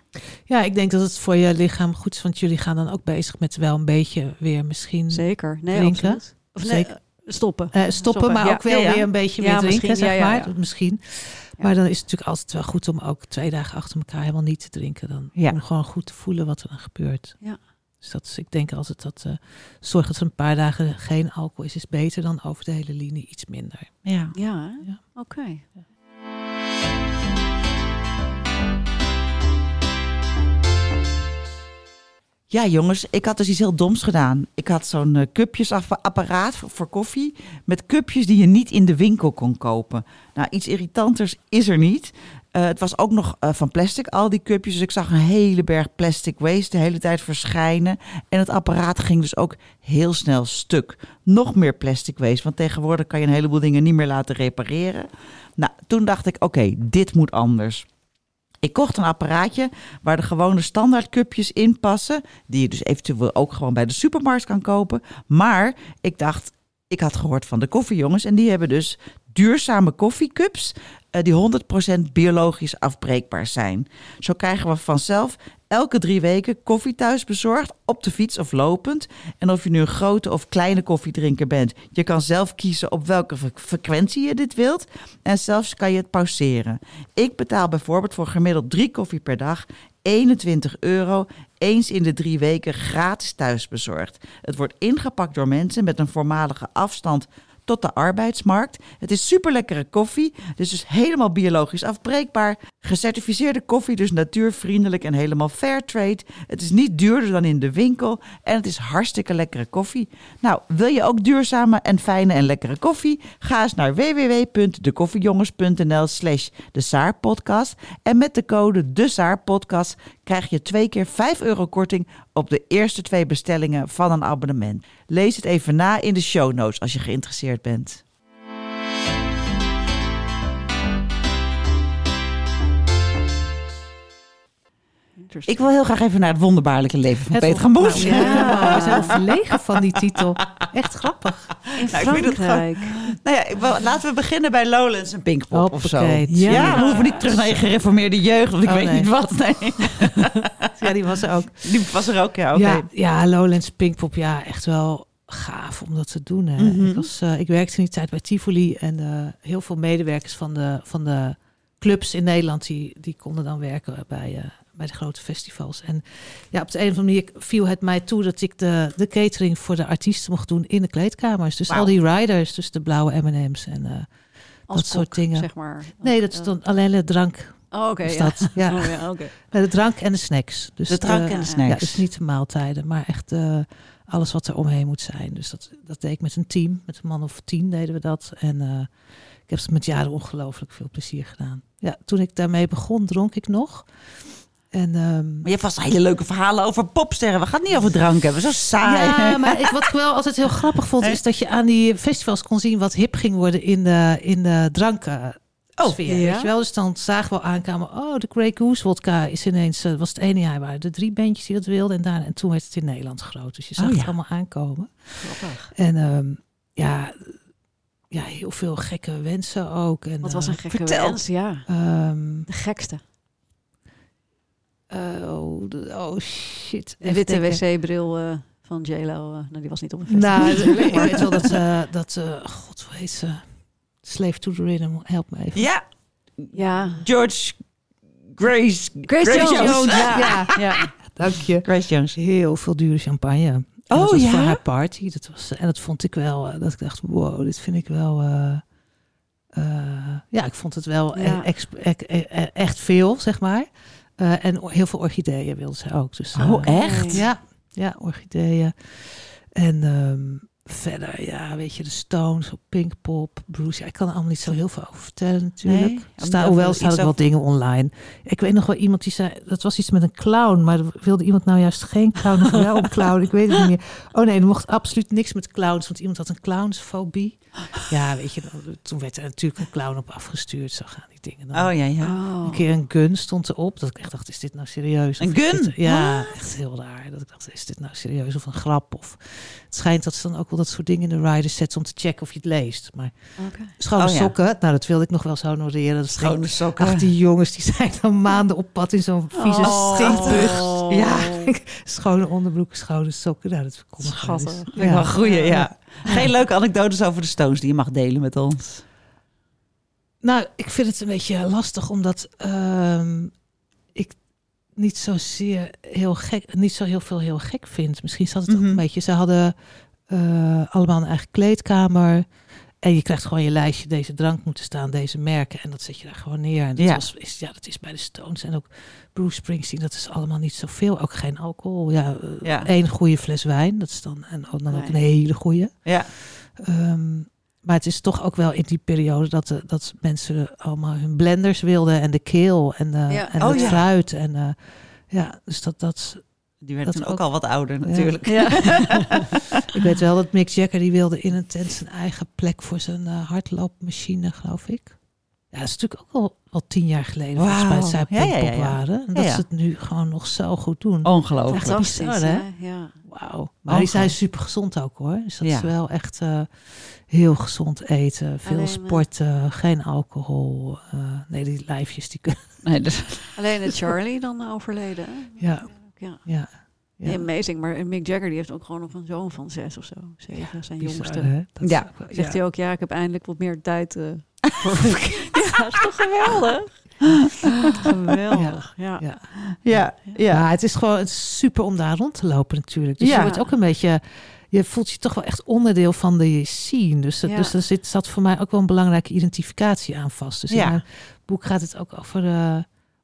Speaker 3: Ja, ik denk dat het voor je lichaam goed is, want jullie gaan dan ook bezig met wel een beetje weer misschien
Speaker 4: Zeker. Nee,
Speaker 3: Drinken?
Speaker 4: absoluut. Of nee,
Speaker 3: Zeker.
Speaker 4: eh, stoppen.
Speaker 3: eh, stoppen, maar
Speaker 4: Ja,
Speaker 3: ook wel
Speaker 2: ja, ja.
Speaker 3: weer een beetje
Speaker 4: Ja,
Speaker 3: meer drinken, zeg
Speaker 4: ja, ja,
Speaker 3: maar.
Speaker 4: ja.
Speaker 3: Misschien. Maar dan is het natuurlijk altijd wel goed om ook twee dagen achter elkaar helemaal niet te drinken. Dan
Speaker 2: Ja.
Speaker 3: om gewoon goed te voelen wat er dan gebeurt.
Speaker 4: Ja.
Speaker 3: Dus dat is, ik denk altijd dat eh zorg dat er een paar dagen geen alcohol is, is beter dan over de hele linie iets minder.
Speaker 2: ja.
Speaker 4: Ja?
Speaker 3: Ja.
Speaker 2: Ja, jongens, ik had dus iets heel doms gedaan. Ik had zo'n eh, cupjesapparaat voor, voor koffie met cupjes die je niet in de winkel kon kopen. Nou, iets irritanters is er niet. Eh, het was ook nog eh, van plastic, al die cupjes. Dus ik zag een hele berg plastic waste de hele tijd verschijnen. En het apparaat ging dus ook heel snel stuk. Nog meer plastic waste, want tegenwoordig kan je een heleboel dingen niet meer laten repareren. Nou, toen dacht ik, oké, dit moet anders. Ik kocht een apparaatje waar de gewone standaard cupjes in passen. Die je dus eventueel ook gewoon bij de supermarkt kan kopen. Maar ik dacht, ik had gehoord van de koffiejongens. En die hebben dus duurzame koffiecups. eh, die 100% biologisch afbreekbaar zijn. Zo krijgen we vanzelf elke drie weken koffie thuis bezorgd. Op de fiets of lopend. En of je nu een grote of kleine koffiedrinker bent. Je kan zelf kiezen op welke fre- frequentie je dit wilt. En zelfs kan je het pauzeren. Ik betaal bijvoorbeeld voor gemiddeld drie koffie per dag 21 euro. Eens in de drie weken gratis thuisbezorgd. Het wordt ingepakt door mensen met een voormalige afstand tot de arbeidsmarkt. Het is super lekkere koffie, dus dus helemaal biologisch afbreekbaar. Gecertificeerde koffie, dus natuurvriendelijk en helemaal fair trade. Het is niet duurder dan in de winkel en het is hartstikke lekkere koffie. Nou, wil je ook duurzame en fijne en lekkere koffie? Ga eens naar www.dekoffiejongens.nl slash de Saarpodcast. En met de code de Saarpodcast krijg je twee keer 5 euro korting op de eerste twee bestellingen van een abonnement. Lees het even na in de show notes als je geïnteresseerd bent. Ik wil heel graag even naar het wonderbaarlijke leven van
Speaker 3: Het
Speaker 2: Peter.
Speaker 3: Nou, ja, we zijn verlegen van die titel. Echt grappig.
Speaker 4: In
Speaker 2: Nou, ik vind het
Speaker 4: Frankrijk.
Speaker 2: Nou ja, ik laten we beginnen bij Lowlands en Pinkpop of zo. Ja,
Speaker 4: Ja.
Speaker 2: we hoeven niet terug naar je gereformeerde jeugd, of ik
Speaker 3: Oh,
Speaker 2: weet
Speaker 3: nee.
Speaker 2: niet wat. Nee.
Speaker 3: Ja, die was er ook.
Speaker 2: Die was er ook, ja. Oké.
Speaker 3: Ja, ja, Lowlands Pinkpop, ja, echt wel gaaf om dat te doen. Hè.
Speaker 2: Mhm.
Speaker 3: ik, was, eh, ik werkte in die tijd bij Tivoli en eh, heel veel medewerkers van de, van de clubs in Nederland, die, die konden dan werken bij, eh, bij de grote festivals. En ja, op de een of andere manier viel het mij toe dat ik de, de catering voor de artiesten mocht doen in de kleedkamers. Dus al die riders, dus de blauwe M&M's en... eh, dat soort dingen.
Speaker 4: Zeg maar.
Speaker 3: nee, dat is dan alleen de drank,
Speaker 4: Oh, oké. Ja.
Speaker 3: ja.
Speaker 4: Oh, ja,
Speaker 3: de drank en de snacks. Dus
Speaker 2: De drank en de
Speaker 3: Ja,
Speaker 2: snacks.
Speaker 3: dus niet de maaltijden, maar echt eh, alles wat er omheen moet zijn. Dus dat, dat deed ik met een team. Met een man of tien deden we dat. En eh, ik heb het met jaren ongelooflijk veel plezier gedaan. Ja, toen ik daarmee begon, dronk ik nog. En, ehm,
Speaker 2: Maar je hebt vast hele leuke verhalen over popsterren. We gaan het niet over drank hebben. Zo saai.
Speaker 3: Ja, maar ik, wat ik wel altijd heel grappig vond, is dat je aan die festivals kon zien wat hip ging worden in de, in de dranken.
Speaker 2: Oh,
Speaker 3: sfeer,
Speaker 4: ja.
Speaker 3: weet je wel? Dus dan zagen we aankomen, oh, de Grey Goose vodka is ineens, eh, was het ene jaar waren er drie bandjes die dat wilden en, daar, en toen werd het in Nederland groot. Dus je zag
Speaker 2: Oh,
Speaker 3: het allemaal aankomen.
Speaker 4: Grappig.
Speaker 3: En ehm, ja, ja, heel veel gekke wensen ook. En,
Speaker 4: Wat was
Speaker 3: eh,
Speaker 4: een gekke
Speaker 2: vertel.
Speaker 4: wens, ja.
Speaker 3: ehm,
Speaker 4: De gekste.
Speaker 3: Eh, oh, oh, shit.
Speaker 4: De witte wc-bril eh, van JLo. eh nou, die was niet op een festival.
Speaker 3: Nou, ik weet wel dat, eh, dat eh, god, hoe heet ze? Slave to the Rhythm, help me even.
Speaker 2: Ja,
Speaker 4: Ja.
Speaker 2: George Grace.
Speaker 4: Grace,
Speaker 2: Grace
Speaker 4: Jones.
Speaker 2: Jones.
Speaker 4: Ja.
Speaker 3: Ja.
Speaker 4: ja.
Speaker 3: Dank je.
Speaker 2: Grace Jones.
Speaker 3: Heel veel dure champagne. En
Speaker 2: Oh,
Speaker 3: dat was
Speaker 2: ja?
Speaker 3: voor haar party. Dat was, en dat vond ik wel, dat ik dacht, wow, dit vind ik wel... eh, eh, ja, ik vond het wel
Speaker 4: Ja.
Speaker 3: e- e- e- e- echt veel, zeg maar. Eh, en heel veel orchideeën wilde ze ook. Dus, eh,
Speaker 2: Oh, echt?
Speaker 3: Ja, ja, orchideeën. En ehm, verder, ja, weet je, de Stones, op Pinkpop, Bruce. Ja, ik kan er allemaal niet zo heel veel over vertellen natuurlijk.
Speaker 2: Nee?
Speaker 3: Sta, hoewel staan er wel
Speaker 2: over-
Speaker 3: dingen online. Ik weet nog wel iemand die zei, dat was iets met een clown, maar wilde iemand nou juist geen clown of wel een clown? Ik weet het niet meer. Oh nee, er mocht absoluut niks met clowns, want iemand had een clownsfobie. Ja, weet je, toen werd er natuurlijk een clown op afgestuurd. Zo gaan die dingen dan.
Speaker 2: Oh ja, ja.
Speaker 4: Oh.
Speaker 3: Een keer een gun stond erop. Dat ik echt dacht, is dit nou serieus?
Speaker 2: Een gun?
Speaker 3: dit- ja, echt heel raar. Dat ik dacht, is dit nou serieus of een grap? Of, het schijnt dat ze dan ook wel dat soort dingen in de riders zetten om te checken of je het leest. Maar
Speaker 4: Oké.
Speaker 3: schone
Speaker 2: Oh ja.
Speaker 3: sokken, nou dat wilde ik nog wel zo honoreren. Dat
Speaker 2: Schone sokken.
Speaker 3: Ach, die jongens die zijn dan maanden op pad in zo'n vieze
Speaker 4: Oh.
Speaker 3: stinkbus. Ja, schone onderbroek, schone sokken. Nou, dat komt.
Speaker 4: Schattig.
Speaker 2: Ik wel een goeie, ja. Geen leuke anekdotes over de Stones die je mag delen met ons.
Speaker 3: Nou, ik vind het een beetje lastig, omdat ehm, ik niet zozeer heel gek, niet zo heel veel heel gek vind. Misschien zat het ook
Speaker 2: Mhm.
Speaker 3: een beetje. Ze hadden eh, allemaal een eigen kleedkamer. En je krijgt gewoon je lijstje, deze drank moeten staan, deze merken. En dat zet je daar gewoon neer. En dat,
Speaker 2: Ja.
Speaker 3: was, is, ja, dat is bij de Stones en ook Bruce Springsteen. Dat is allemaal niet zoveel. Ook geen alcohol. Ja, eh,
Speaker 2: Ja.
Speaker 3: één goede fles wijn. Dat is dan, en dan ook een hele goede.
Speaker 2: Ja.
Speaker 3: Ehm, maar het is toch ook wel in die periode dat, de, dat mensen allemaal hun blenders wilden en de keel en, de,
Speaker 4: Ja.
Speaker 3: en
Speaker 2: Oh,
Speaker 3: het fruit. En eh, ja, dus dat, dat.
Speaker 2: Die werd
Speaker 3: Dat
Speaker 2: toen ook,
Speaker 3: ook-
Speaker 2: al wat ouder
Speaker 3: Ja.
Speaker 2: natuurlijk.
Speaker 3: Ik weet wel dat Mick Jagger die wilde in een tent zijn eigen plek voor zijn eh, hardloopmachine, geloof ik. Ja, dat is natuurlijk ook al, al tien jaar geleden volgens mij zij.
Speaker 2: Ja, ja, ja, ja.
Speaker 3: waren. En
Speaker 2: Ja,
Speaker 3: dat
Speaker 2: ja.
Speaker 3: ze het nu gewoon nog zo goed doen.
Speaker 2: Ongelooflijk.
Speaker 3: Echt bizar, hè?
Speaker 4: Ja.
Speaker 3: Wauw. Maar die zijn super gezond ook hoor. Dus dat
Speaker 2: Ja.
Speaker 3: is wel echt eh, heel gezond eten. Veel
Speaker 4: Alleen, eh,
Speaker 3: sporten, geen alcohol. eh, nee, die lijfjes die kunnen.
Speaker 2: Nee, dus,
Speaker 4: Alleen het Charlie dan overleden. hè?
Speaker 3: Ja,
Speaker 4: Ja.
Speaker 3: ja. ja.
Speaker 4: Amazing, maar Mick Jagger die heeft ook gewoon nog een zoon van zes of zo. Zeven, zijn
Speaker 3: Bizar,
Speaker 4: jongste.
Speaker 3: Dat
Speaker 2: Ja.
Speaker 3: ook
Speaker 4: Zegt
Speaker 3: ja.
Speaker 4: hij ook, ja, ik heb eindelijk wat meer tijd. voor... ja, dat is toch geweldig? geweldig, ja.
Speaker 3: Ja.
Speaker 2: ja, ja.
Speaker 3: Ja, het is gewoon het is super om daar rond te lopen natuurlijk. Dus
Speaker 2: Ja.
Speaker 3: je wordt ook een beetje... Je voelt je toch wel echt onderdeel van de scene. Dus, dat-
Speaker 4: Ja.
Speaker 3: dus er zit, zat voor mij ook wel een belangrijke identificatie aan vast. Dus
Speaker 2: Ja.
Speaker 3: in mijn boek gaat het ook over... eh,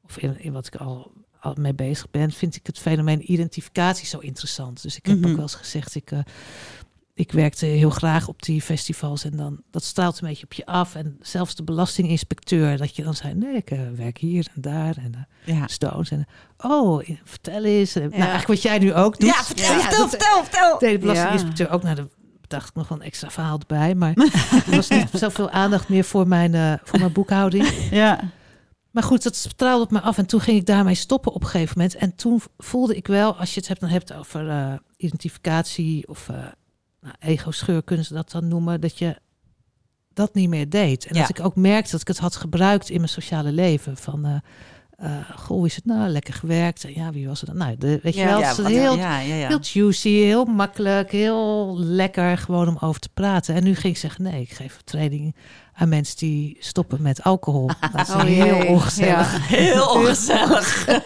Speaker 3: of in, in wat ik al, al mee bezig ben... vind ik het fenomeen identificatie zo interessant. Dus ik heb
Speaker 2: Mhm.
Speaker 3: ook wel eens gezegd... Ik, eh, ik werkte heel graag op die festivals en dan dat straalt een beetje op je af. En zelfs de belastinginspecteur, dat je dan zei: nee, ik eh, werk hier en daar. En eh,
Speaker 2: ja.
Speaker 3: Stones. En, oh, vertel eens. Nou,
Speaker 4: Ja.
Speaker 3: eigenlijk wat jij nu ook doet.
Speaker 2: Ja, vertel,
Speaker 4: Ja,
Speaker 2: vertel,
Speaker 3: dat-
Speaker 2: vertel, vertel.
Speaker 3: deed de belastinginspecteur ook. Nou, daar dacht ik nog wel een extra verhaal erbij. Maar er was niet zoveel aandacht meer voor mijn, voor mijn boekhouding.
Speaker 2: Ja.
Speaker 3: Maar goed, dat straalde op me af. En toen ging ik daarmee stoppen op een gegeven moment. En toen voelde ik wel, als je het hebt, dan hebt over eh, identificatie of uh, nou, ego-scheur, kunnen ze dat dan noemen, dat je dat niet meer deed. En
Speaker 2: Ja.
Speaker 3: dat ik ook merkte dat ik het had gebruikt in mijn sociale leven. Van, eh eh, goh, hoe is het nou? Lekker gewerkt. Ja, wie was het dan? Nou, de, weet je
Speaker 4: Ja,
Speaker 3: wel,
Speaker 2: ja,
Speaker 3: het is heel,
Speaker 2: ja,
Speaker 3: heel juicy, heel makkelijk, heel lekker gewoon om over te praten. En nu ging ik zeggen, nee, ik geef training aan mensen die stoppen met alcohol. Dat is
Speaker 4: Oh,
Speaker 3: heel
Speaker 4: jee.
Speaker 3: ongezellig.
Speaker 2: Heel ongezellig.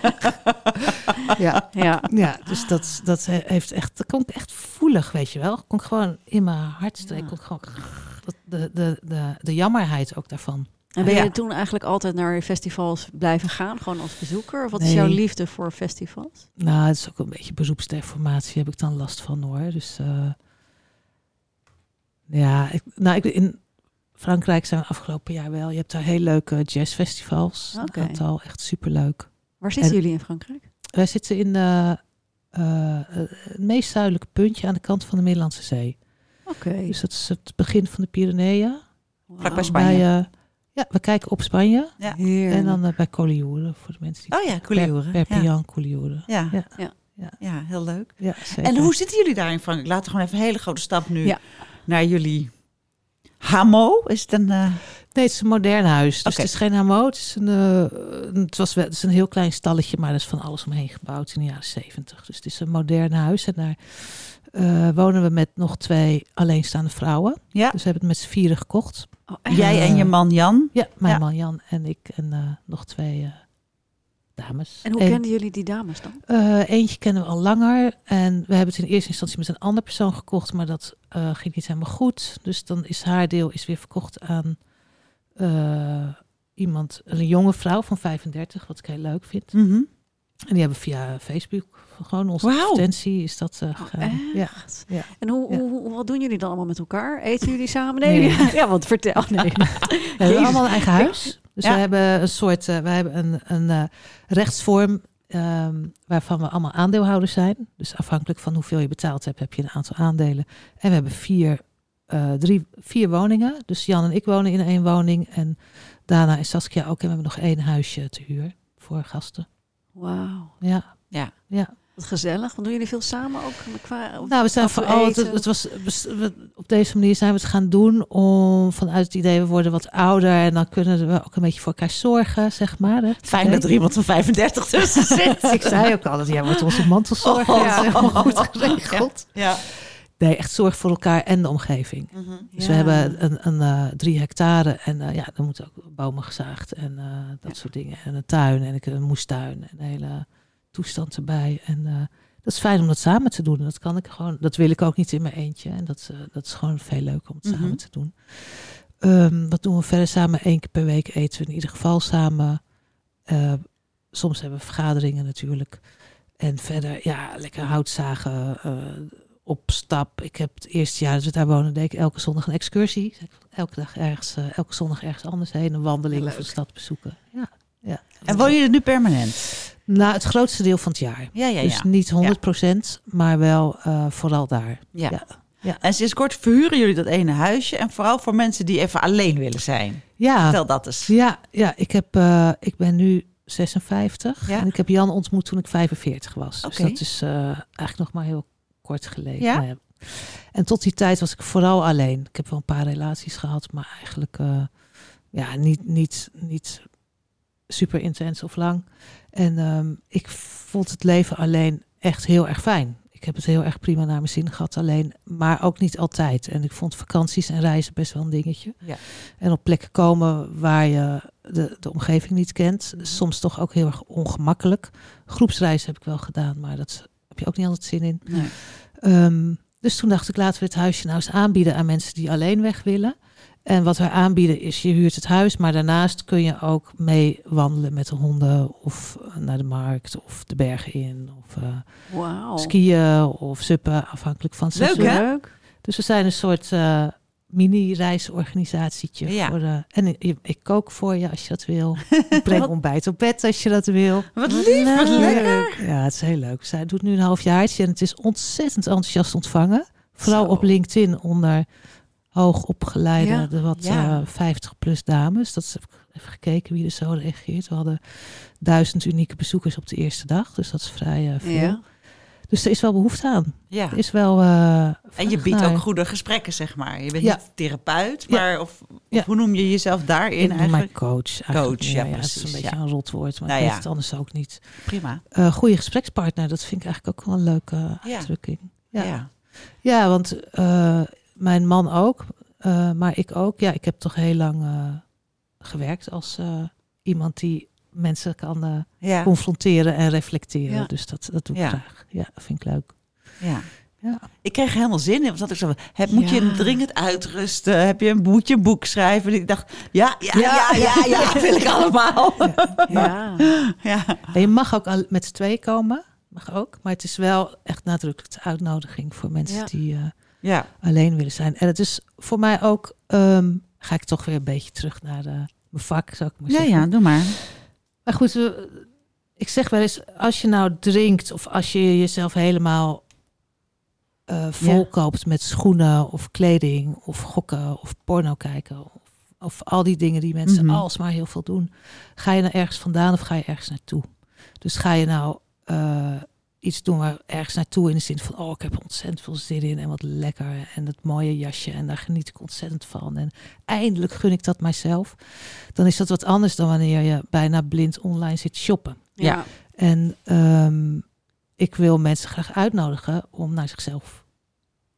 Speaker 3: Ja.
Speaker 4: Ja.
Speaker 3: Ja, dus dat, dat he- heeft echt, dat kon ik echt voelig, weet je wel. Kon ik gewoon in mijn hartstreek, kon ik gewoon de, de, de, de jammerheid ook daarvan.
Speaker 4: En ben je
Speaker 2: Ja.
Speaker 4: toen eigenlijk altijd naar festivals blijven gaan, gewoon als bezoeker? Of wat is jouw liefde voor festivals?
Speaker 3: Nou, het is ook een beetje beroepsdeformatie, heb ik dan last van hoor. Dus eh, ja, ik, nou, ik, in Frankrijk zijn we afgelopen jaar wel. Je hebt daar heel leuke jazzfestivals.
Speaker 4: Oké.
Speaker 3: Een aantal, echt superleuk.
Speaker 4: Waar zitten
Speaker 3: En-
Speaker 4: jullie in Frankrijk?
Speaker 3: Wij zitten in eh, eh, het meest zuidelijke puntje aan de kant van de Middellandse Zee.
Speaker 4: Oké.
Speaker 3: Dus dat is het begin van de Pyreneeën.
Speaker 2: Vlakbij
Speaker 4: Wauw.
Speaker 2: Spanje.
Speaker 3: Ja, we kijken op Spanje.
Speaker 2: Ja.
Speaker 3: En dan eh, bij Collioure, voor de mensen die...
Speaker 2: Oh ja, Collioure.
Speaker 3: Per, Perpignan, Collioure.
Speaker 2: Ja. Ja.
Speaker 3: Ja.
Speaker 2: Ja.
Speaker 3: Ja.
Speaker 2: heel leuk.
Speaker 3: Ja, zeker.
Speaker 2: En hoe zitten jullie daar in Frankrijk? Laten we gewoon even een hele grote stap nu
Speaker 4: Ja.
Speaker 2: naar jullie Hamo. Is het een... eh,
Speaker 3: Nee, het is een modern huis. Dus het is geen hamo. Het is een, eh, het was wel, het is een heel klein stalletje, maar er is van alles omheen gebouwd in de jaren zeventig. Dus het is een modern huis. En daar eh, wonen we met nog twee alleenstaande vrouwen.
Speaker 2: ja,
Speaker 3: Dus we hebben het met z'n vieren gekocht.
Speaker 4: Oh,
Speaker 2: jij en je man Jan.
Speaker 3: Ja, mijn
Speaker 2: Ja.
Speaker 3: man Jan en ik en eh, nog twee eh, dames.
Speaker 4: En hoe kenden jullie die dames dan?
Speaker 3: Eh, eentje kennen we al langer. En we hebben het in eerste instantie met een andere persoon gekocht. Maar dat eh, ging niet helemaal goed. Dus dan is haar deel is weer verkocht aan eh, iemand, een jonge vrouw van 35, wat ik heel leuk vind.
Speaker 2: Mhm.
Speaker 3: En die hebben via Facebook gewoon onze advertentie is dat
Speaker 4: Oh,
Speaker 3: gegaan. ja. ja.
Speaker 4: En hoe,
Speaker 3: Ja.
Speaker 4: hoe, wat doen jullie dan allemaal met elkaar? Eten jullie samen?
Speaker 3: Nee.
Speaker 4: Ja, want vertel. Nee.
Speaker 3: We hebben allemaal een eigen huis. Dus we hebben een soort, eh, we hebben een, een eh, rechtsvorm ehm, waarvan we allemaal aandeelhouders zijn. Dus afhankelijk van hoeveel je betaald hebt, heb je een aantal aandelen. En we hebben vier, drie, vier woningen. Dus Jan en ik wonen in één woning. En Dana en Saskia ook. En we hebben nog één huisje te huur voor gasten.
Speaker 4: Wauw.
Speaker 3: Ja,
Speaker 2: Ja.
Speaker 3: ja.
Speaker 4: Wat gezellig. Want doen jullie veel samen ook? Qua,
Speaker 3: Nou, we zijn vooral, het,
Speaker 4: eten?
Speaker 3: het was, we- op deze manier zijn we het gaan doen om vanuit het idee, we worden wat ouder en dan kunnen we ook een beetje voor elkaar zorgen, zeg maar. hè.
Speaker 2: Fijn dat er iemand van 35 tussen zit.
Speaker 3: Ik zei ook al dat jij wordt onze mantelzorger.
Speaker 2: Oh,
Speaker 3: dat is helemaal
Speaker 2: ja.
Speaker 3: goed geregeld.
Speaker 2: Ja.
Speaker 3: Nee, echt zorg voor elkaar en de omgeving.
Speaker 2: Mhm.
Speaker 3: Dus
Speaker 4: Ja.
Speaker 3: we hebben een, een eh, drie hectare en eh, ja, dan moeten ook bomen gezaagd en eh, dat
Speaker 4: Ja.
Speaker 3: soort dingen. En een tuin en ik een moestuin en een hele toestand erbij. En eh, dat is fijn om dat samen te doen. Dat kan ik gewoon, dat wil ik ook niet in mijn eentje. En dat, eh, dat is gewoon veel leuk om het
Speaker 2: Mhm.
Speaker 3: samen te doen. Ehm, wat doen we verder samen? Eén keer per week eten we in ieder geval samen. Eh, soms hebben we vergaderingen natuurlijk. En verder, ja, lekker hout zagen, eh, op stap. Ik heb het eerste jaar dat we daar wonen, deed ik elke zondag een excursie. Elke dag ergens, eh, elke zondag ergens anders heen. Een wandeling of een stad bezoeken. Ja, ja.
Speaker 2: En woon je er nu permanent?
Speaker 3: Nou, het grootste deel van het jaar.
Speaker 2: Ja, ja,
Speaker 3: Dus
Speaker 2: ja.
Speaker 3: niet 100%, maar wel eh, vooral daar.
Speaker 2: ja.
Speaker 3: ja. Ja.
Speaker 2: En sinds kort verhuren jullie dat ene huisje. En vooral voor mensen die even alleen willen zijn.
Speaker 3: Ja,
Speaker 2: Vertel dat eens.
Speaker 3: ja, ja ik, heb, eh, ik ben nu 56
Speaker 2: Ja.
Speaker 3: en ik heb Jan ontmoet toen ik 45 was. Dus
Speaker 2: Oké.
Speaker 3: dat is eigenlijk nog maar heel kort geleden.
Speaker 2: Ja?
Speaker 3: Nou ja. En tot die tijd was ik vooral alleen. Ik heb wel een paar relaties gehad, maar eigenlijk eh, ja, niet, niet, niet super intens of lang. En ehm, ik vond het leven alleen echt heel erg fijn. Ik heb het heel erg prima naar mijn zin gehad alleen, maar ook niet altijd. En ik vond vakanties en reizen best wel een dingetje.
Speaker 2: Ja.
Speaker 3: En op plekken komen waar je de, de omgeving niet kent, soms toch ook heel erg ongemakkelijk. Groepsreizen heb ik wel gedaan, maar dat heb je ook niet altijd zin in.
Speaker 2: Nee.
Speaker 3: Ehm, dus toen dacht ik, laten we het huisje nou eens aanbieden aan mensen die alleen weg willen. En wat wij aanbieden is, je huurt het huis, maar daarnaast kun je ook mee wandelen met de honden of eh, naar de markt of de bergen in of eh,
Speaker 4: Wauw.
Speaker 3: skiën of suppen, afhankelijk van het
Speaker 2: Leuk,
Speaker 3: seizoen.
Speaker 2: hè?
Speaker 4: Leuk.
Speaker 3: Dus we zijn een soort eh, mini-reisorganisatie.
Speaker 2: Ja.
Speaker 3: Voor, eh, en ik, ik kook voor je als je dat wil. Ik breng ontbijt op bed als je dat wil.
Speaker 2: Wat lief, wat lekker.
Speaker 3: Ja, het is heel leuk. Zij doet nu een halfjaartje en het is ontzettend enthousiast ontvangen. Vooral
Speaker 2: Zo.
Speaker 3: op LinkedIn onder hoogopgeleide,
Speaker 4: Ja,
Speaker 3: de wat
Speaker 2: ja.
Speaker 3: eh, 50 plus dames. Dat is even gekeken wie er zo reageert. We hadden duizend unieke bezoekers op de eerste dag. Dus dat is vrij eh, veel.
Speaker 4: Ja.
Speaker 3: Dus er is wel behoefte aan.
Speaker 2: Ja.
Speaker 3: Er is wel. eh,
Speaker 2: En je biedt
Speaker 3: naar.
Speaker 2: ook goede gesprekken, zeg maar. Je bent
Speaker 3: Ja.
Speaker 2: niet therapeut,
Speaker 3: Ja.
Speaker 2: maar of, hoe noem je jezelf daarin
Speaker 3: Ik
Speaker 2: eigenlijk?
Speaker 3: coach. eigenlijk.
Speaker 2: Coach, ja,
Speaker 3: Het is
Speaker 2: precies,
Speaker 3: een beetje een rotwoord, maar
Speaker 2: Nou
Speaker 3: ik weet
Speaker 2: ja.
Speaker 3: het anders ook niet.
Speaker 2: Prima.
Speaker 3: Eh goede gesprekspartner, dat vind ik eigenlijk ook wel een leuke
Speaker 2: Ja.
Speaker 3: uitdrukking. Ja,
Speaker 2: Ja.
Speaker 3: ja. want eh, mijn man ook, maar ik ook. Ja, ik heb toch heel lang gewerkt als iemand die mensen kan eh,
Speaker 2: Ja.
Speaker 3: confronteren en reflecteren.
Speaker 4: Ja.
Speaker 3: Dus dat, dat doe ik
Speaker 2: Ja.
Speaker 3: graag. Ja, dat vind ik leuk.
Speaker 2: ja.
Speaker 3: Ja.
Speaker 2: Ik kreeg helemaal zin in. Want dat ik zo, heb, moet je
Speaker 3: Ja.
Speaker 2: dringend uitrusten? Heb je, moet je een boek schrijven? En ik dacht, ja, ja, ja, ja, ja, wil ik allemaal.
Speaker 4: Ja.
Speaker 2: Ja.
Speaker 3: En je mag ook al met z'n tweeën komen. Mag ook. Maar het is wel echt nadrukkelijk de uitnodiging voor mensen
Speaker 4: Ja.
Speaker 3: die eh,
Speaker 2: Ja.
Speaker 3: alleen willen zijn. En het is voor mij ook, ehm, ga ik toch weer een beetje terug naar de, mijn vak, zou ik maar
Speaker 2: ja,
Speaker 3: zeggen.
Speaker 2: ja, doe maar.
Speaker 3: Maar goed, ik zeg wel eens, als je nou drinkt of als je jezelf helemaal eh volkoopt met schoenen of kleding of gokken of porno kijken of, of al die dingen die mensen
Speaker 2: Mhm.
Speaker 3: alsmaar heel veel doen, ga je nou ergens vandaan of ga je ergens naartoe? Dus ga je nou eh, iets doen waar ergens naartoe in de zin van, oh, ik heb er ontzettend veel zin in en wat lekker en dat mooie jasje en daar geniet ik ontzettend van en eindelijk gun ik dat mijzelf. Dan is dat wat anders dan wanneer je bijna blind online zit shoppen.
Speaker 2: Ja.
Speaker 3: En ehm, ik wil mensen graag uitnodigen om naar zichzelf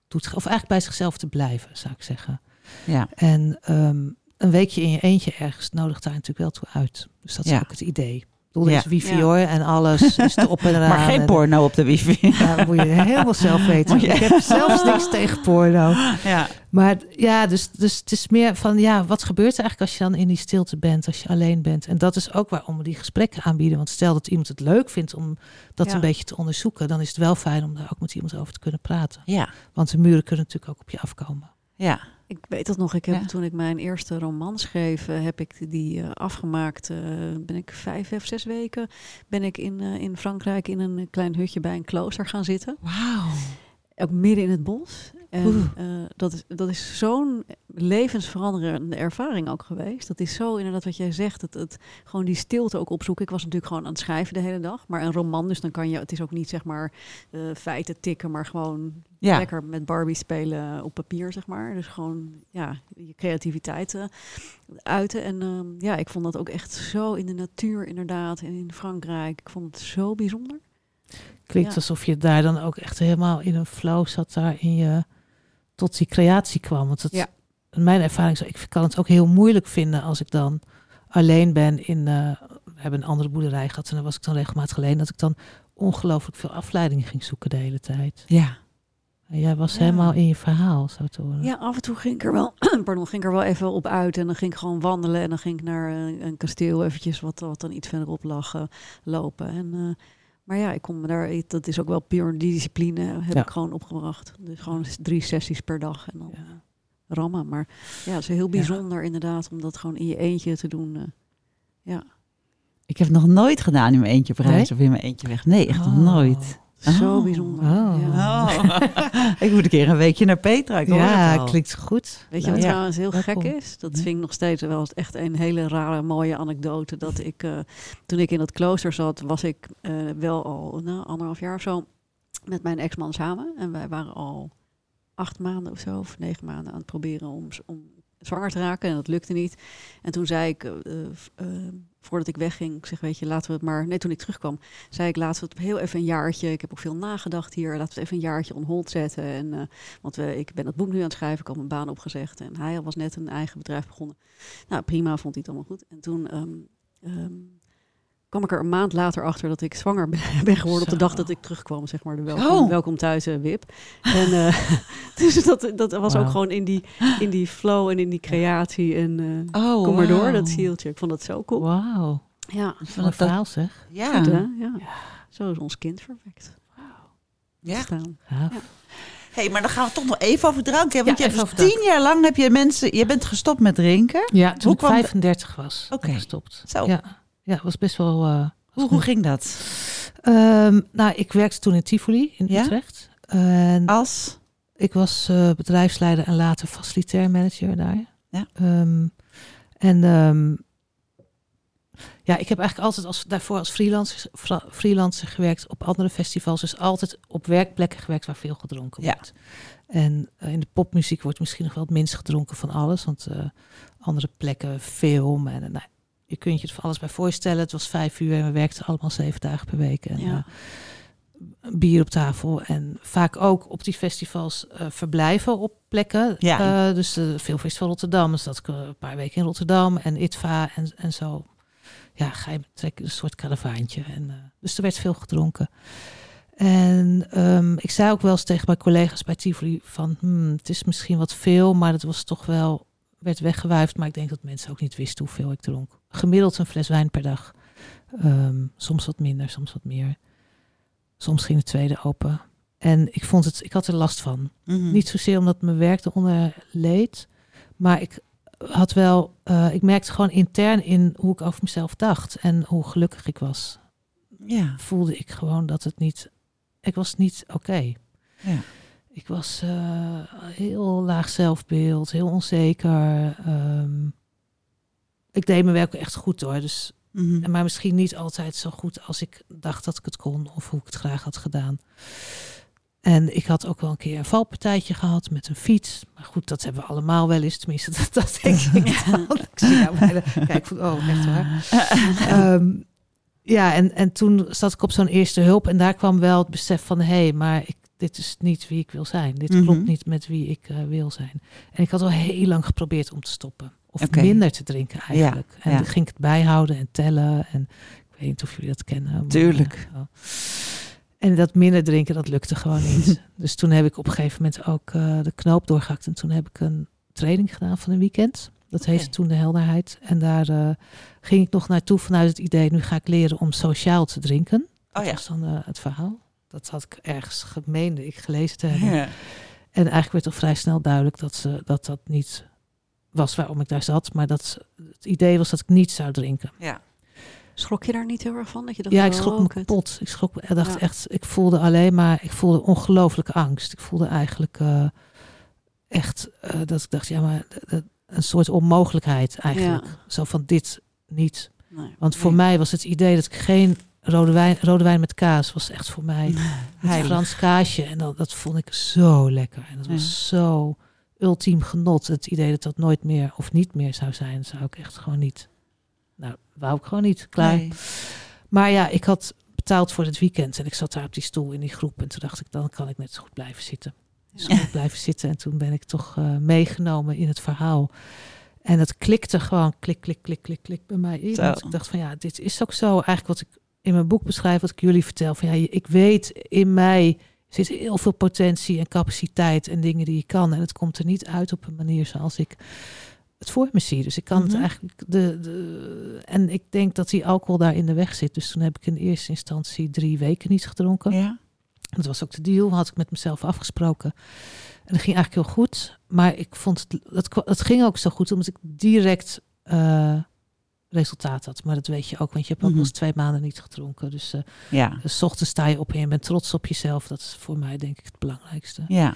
Speaker 3: toe te gaan. Of eigenlijk bij zichzelf te blijven, zou ik zeggen.
Speaker 2: Ja.
Speaker 3: En ehm, een weekje in je eentje ergens nodigt daar natuurlijk wel toe uit. Dus dat is
Speaker 2: Ja.
Speaker 3: ook het idee. Ik bedoel, er
Speaker 2: Ja.
Speaker 3: is wifi
Speaker 4: Ja.
Speaker 3: hoor en alles is erop en eraan.
Speaker 2: Maar geen
Speaker 3: en-
Speaker 2: porno op de wifi.
Speaker 3: Ja, dat moet je helemaal zelf weten.
Speaker 2: Je-
Speaker 3: Ik heb zelfs niks tegen porno.
Speaker 2: Ja.
Speaker 3: Maar ja, dus, dus het is meer van, ja, wat gebeurt er eigenlijk als je dan in die stilte bent, als je alleen bent? En dat is ook waarom we die gesprekken aanbieden. Want stel dat iemand het leuk vindt om dat
Speaker 4: Ja.
Speaker 3: een beetje te onderzoeken, dan is het wel fijn om daar ook met iemand over te kunnen praten.
Speaker 2: Ja.
Speaker 3: Want de muren kunnen natuurlijk ook op je afkomen.
Speaker 2: Ja.
Speaker 4: Ik weet dat nog. Ik heb
Speaker 2: Ja.
Speaker 4: toen ik mijn eerste roman schreef, eh, heb ik die eh, afgemaakt. eh, ben ik vijf of zes weken ben ik in, in Frankrijk in een klein hutje bij een klooster gaan zitten.
Speaker 2: Wauw.
Speaker 4: Ook midden in het bos. En eh, dat is, dat is zo'n levensveranderende ervaring ook geweest. Dat is zo inderdaad wat jij zegt. Het, het, gewoon die stilte ook opzoeken. Ik was natuurlijk gewoon aan het schrijven de hele dag. Maar een roman, dus dan kan je... Het is ook niet zeg maar eh, feiten tikken, maar gewoon
Speaker 2: Ja.
Speaker 4: lekker met Barbie spelen op papier, zeg maar. Dus gewoon, ja, je creativiteit eh, uiten. En ehm, ja, ik vond dat ook echt zo in de natuur, inderdaad. En in Frankrijk. Ik vond het zo bijzonder.
Speaker 3: Klinkt
Speaker 4: Ja.
Speaker 3: alsof je daar dan ook echt helemaal in een flow zat, daar in je tot die creatie kwam. Want het,
Speaker 4: Ja.
Speaker 3: in mijn ervaring, zo, ik kan het ook heel moeilijk vinden als ik dan alleen ben in. eh, we hebben een andere boerderij gehad en daar was ik dan regelmatig alleen. Dat ik dan ongelooflijk veel afleiding ging zoeken de hele tijd.
Speaker 2: Ja.
Speaker 3: En jij was
Speaker 4: Ja.
Speaker 3: helemaal in je verhaal, zo te horen.
Speaker 4: Ja, af en toe ging ik er wel, pardon, ging ik er wel even op uit. En dan ging ik gewoon wandelen. En dan ging ik naar eh, een kasteel eventjes, wat, wat dan iets verderop lag, eh, lopen. En, eh, maar ja, ik kon me daar, dat is ook wel puur die discipline heb
Speaker 3: Ja.
Speaker 4: ik gewoon opgebracht. Dus gewoon drie sessies per dag. En dan
Speaker 3: Ja.
Speaker 4: rammen. Maar ja, het is heel bijzonder inderdaad om dat gewoon in je eentje te doen. eh. ja,
Speaker 2: Ik heb het nog nooit gedaan in mijn eentje op reis
Speaker 3: Nee?
Speaker 2: of in mijn eentje weg. Nee, echt nog
Speaker 3: Oh.
Speaker 4: zo
Speaker 2: Oh.
Speaker 4: bijzonder.
Speaker 3: Oh.
Speaker 4: Ja.
Speaker 2: Oh. ik moet een keer een weekje naar Petra. Ik
Speaker 3: Ja, klinkt goed.
Speaker 4: Weet je wat
Speaker 2: Ja.
Speaker 4: trouwens heel
Speaker 3: Welkom.
Speaker 4: gek is? Dat
Speaker 2: Ja.
Speaker 4: vind ik nog steeds wel echt een hele rare, mooie anekdote. Dat ik, eh, toen ik in dat klooster zat, was ik eh, wel al nou, anderhalf jaar of zo met mijn ex-man samen. En wij waren al acht maanden of zo, of negen maanden aan het proberen om, om zwanger te raken. En dat lukte niet. En toen zei ik, eh, voordat ik wegging, ik zeg, weet je, laten we het maar... Nee, toen ik terugkwam, zei ik, laten we het heel even een jaartje... Ik heb ook veel nagedacht hier, laten we het even een jaartje on hold zetten. En, eh, want we, ik ben het boek nu aan het schrijven, ik had mijn baan opgezegd. En hij was net een eigen bedrijf begonnen. Nou, prima, vond hij het allemaal goed. En toen ehm, ehm, kwam ik er een maand later achter dat ik zwanger ben, geworden... op de dag dat ik terugkwam, zeg maar, de welkom,
Speaker 2: Oh.
Speaker 4: welkom thuis eh, wip. En eh, dus dat, dat was ook gewoon in die, in die flow en in die creatie. En eh,
Speaker 2: Oh,
Speaker 4: kom maar door, dat zieltje. Ik vond dat zo cool.
Speaker 3: Wauw.
Speaker 4: Ja,
Speaker 2: Ik vond
Speaker 3: Wat een
Speaker 2: het
Speaker 3: verhaal zeg.
Speaker 2: Ja.
Speaker 4: goed hè? Ja. Zo is ons kind verwekt.
Speaker 2: ja.
Speaker 4: Staan. Ja.
Speaker 2: hey, maar dan gaan we toch nog even over drank. Hè? Want
Speaker 3: Ja,
Speaker 2: je hebt
Speaker 3: over
Speaker 2: tien jaar lang heb je mensen... Je bent gestopt met drinken.
Speaker 3: Ja, toen
Speaker 2: Hoe
Speaker 3: ik
Speaker 2: kwam de-
Speaker 3: 35 was,
Speaker 2: Oké.
Speaker 3: gestopt.
Speaker 2: Zo.
Speaker 3: Ja, ja, was best wel... eh, was
Speaker 2: Hoe, ging dat?
Speaker 3: Ehm, nou, ik werkte toen in Tivoli in
Speaker 2: Ja?
Speaker 3: Utrecht. En
Speaker 2: Als?
Speaker 3: ik was eh, bedrijfsleider en later facilitair manager daar.
Speaker 2: Ja.
Speaker 3: Ehm, en ehm, ja, ik heb eigenlijk altijd als, daarvoor als freelancer, freelancer gewerkt op andere festivals. Dus altijd op werkplekken gewerkt waar veel gedronken
Speaker 2: Ja.
Speaker 3: wordt. En eh, in de popmuziek wordt misschien nog wel het minst gedronken van alles. Want andere plekken, film en nou, je kunt je van alles bij voorstellen. Het was vijf uur en we werkten allemaal zeven dagen per week. En,
Speaker 4: Ja.
Speaker 3: eh, bier op tafel. En vaak ook op die festivals eh, verblijven op plekken.
Speaker 2: Ja.
Speaker 3: Eh, dus de Filmfestival Rotterdam. Dus dat ik een paar weken in Rotterdam en ITVA en, en zo. Ja, ga je trekken een soort karavaantje. En, dus er werd veel gedronken. En ehm, ik zei ook wel eens tegen mijn collega's bij Tivoli van, hmm, het is misschien wat veel, maar het was toch wel, werd weggewuifd. Maar ik denk dat mensen ook niet wisten hoeveel ik dronk. Gemiddeld een fles wijn per dag. Ehm, soms wat minder, soms wat meer. Soms ging de tweede open. En ik vond het, ik had er last van.
Speaker 2: Mhm.
Speaker 3: Niet zozeer omdat mijn werk eronder leed, maar ik had wel, eh, ik merkte gewoon intern in hoe ik over mezelf dacht en hoe gelukkig ik was.
Speaker 2: Ja.
Speaker 3: Voelde ik gewoon dat het niet, ik was niet oké.
Speaker 2: Ja.
Speaker 3: Ik was eh, heel laag zelfbeeld, heel onzeker. ehm, ik deed mijn werk echt goed hoor, dus
Speaker 2: Mhm.
Speaker 3: maar misschien niet altijd zo goed als ik dacht dat ik het kon of hoe ik het graag had gedaan. En ik had ook wel een keer een valpartijtje gehad met een fiets. Maar goed, dat hebben we allemaal wel eens. Tenminste, dat, dat denk ik dan. Ik zie jou bijna kijk, oh, echt waar. Ehm, ja, en, en toen zat ik op zo'n eerste hulp. En daar kwam wel het besef van... hé, hey, maar ik, dit is niet wie ik wil zijn. Dit
Speaker 2: Mhm.
Speaker 3: klopt niet met wie ik eh, wil zijn. En ik had al heel lang geprobeerd om te stoppen. Of minder te drinken eigenlijk. en
Speaker 2: ja.
Speaker 3: dan ging ik het bijhouden en tellen. En ik weet niet of jullie dat kennen. maar,
Speaker 2: Tuurlijk.
Speaker 3: eh. En dat minder drinken, dat lukte gewoon niet. dus toen heb ik op een gegeven moment ook eh, de knoop doorgehakt. En toen heb ik een training gedaan van een weekend. Dat heette
Speaker 2: Oké.
Speaker 3: toen de helderheid. En daar eh, ging ik nog naartoe vanuit het idee... nu ga ik leren om sociaal te drinken. Dat
Speaker 2: Oh ja.
Speaker 3: was dan het verhaal. Dat had ik ergens gemeende ik gelezen te hebben.
Speaker 2: Ja.
Speaker 3: En eigenlijk werd al vrij snel duidelijk dat ze, dat, dat niet was waarom ik daar zat. Maar dat het idee was dat ik niet zou drinken.
Speaker 2: Ja.
Speaker 4: Schrok je daar niet heel erg van? Dat je dacht,
Speaker 3: Ja, ik
Speaker 4: oh,
Speaker 3: schrok me
Speaker 4: kut.
Speaker 3: kapot. Ik schrok me, ik dacht
Speaker 4: Ja.
Speaker 3: echt, ik voelde alleen maar, ik voelde ongelooflijke angst. Ik voelde eigenlijk eh, echt eh, dat ik dacht, ja, maar een soort onmogelijkheid eigenlijk. Zo van dit niet.
Speaker 4: Nee.
Speaker 3: Want voor
Speaker 2: Nee.
Speaker 3: mij was het idee dat ik geen rode wijn, rode wijn met kaas was echt voor mij.
Speaker 2: Heilig.
Speaker 3: Frans kaasje. En dat, dat vond ik zo lekker. En dat was zo ultiem genot. Het idee dat dat nooit meer of niet meer zou zijn, zou ik echt gewoon niet. Nou, wou ik gewoon niet. Klaar.
Speaker 2: Nee.
Speaker 3: Maar ja, ik had betaald voor het weekend en ik zat daar op die stoel in die groep. En toen dacht ik, dan kan ik net zo goed blijven zitten. Dus
Speaker 2: Ja.
Speaker 3: blijven zitten en toen ben ik toch eh, meegenomen in het verhaal. En het klikte gewoon klik, klik, klik, klik, klik bij mij in. Ik dacht van ja, dit is ook zo eigenlijk wat ik in mijn boek beschrijf, wat ik jullie vertel. Van ja, ik weet in mij zit heel veel potentie en capaciteit en dingen die ik kan. En het komt er niet uit op een manier zoals ik het voor me zie. Dus ik kan het
Speaker 2: Mhm.
Speaker 3: eigenlijk. De, de, en ik denk dat die alcohol daar in de weg zit. Dus toen heb ik in eerste instantie drie weken niet gedronken.
Speaker 2: Ja.
Speaker 3: Dat was ook de deal, had ik met mezelf afgesproken. En dat ging eigenlijk heel goed. Maar ik vond het, dat, het ging ook zo goed omdat ik direct eh, resultaat had. Maar dat weet je ook, want je hebt ook wel eens twee maanden niet gedronken. Dus eh
Speaker 2: Ja.
Speaker 3: dus 's ochtends sta je op en je bent trots op jezelf. Dat is voor mij denk ik het belangrijkste.
Speaker 2: Ja.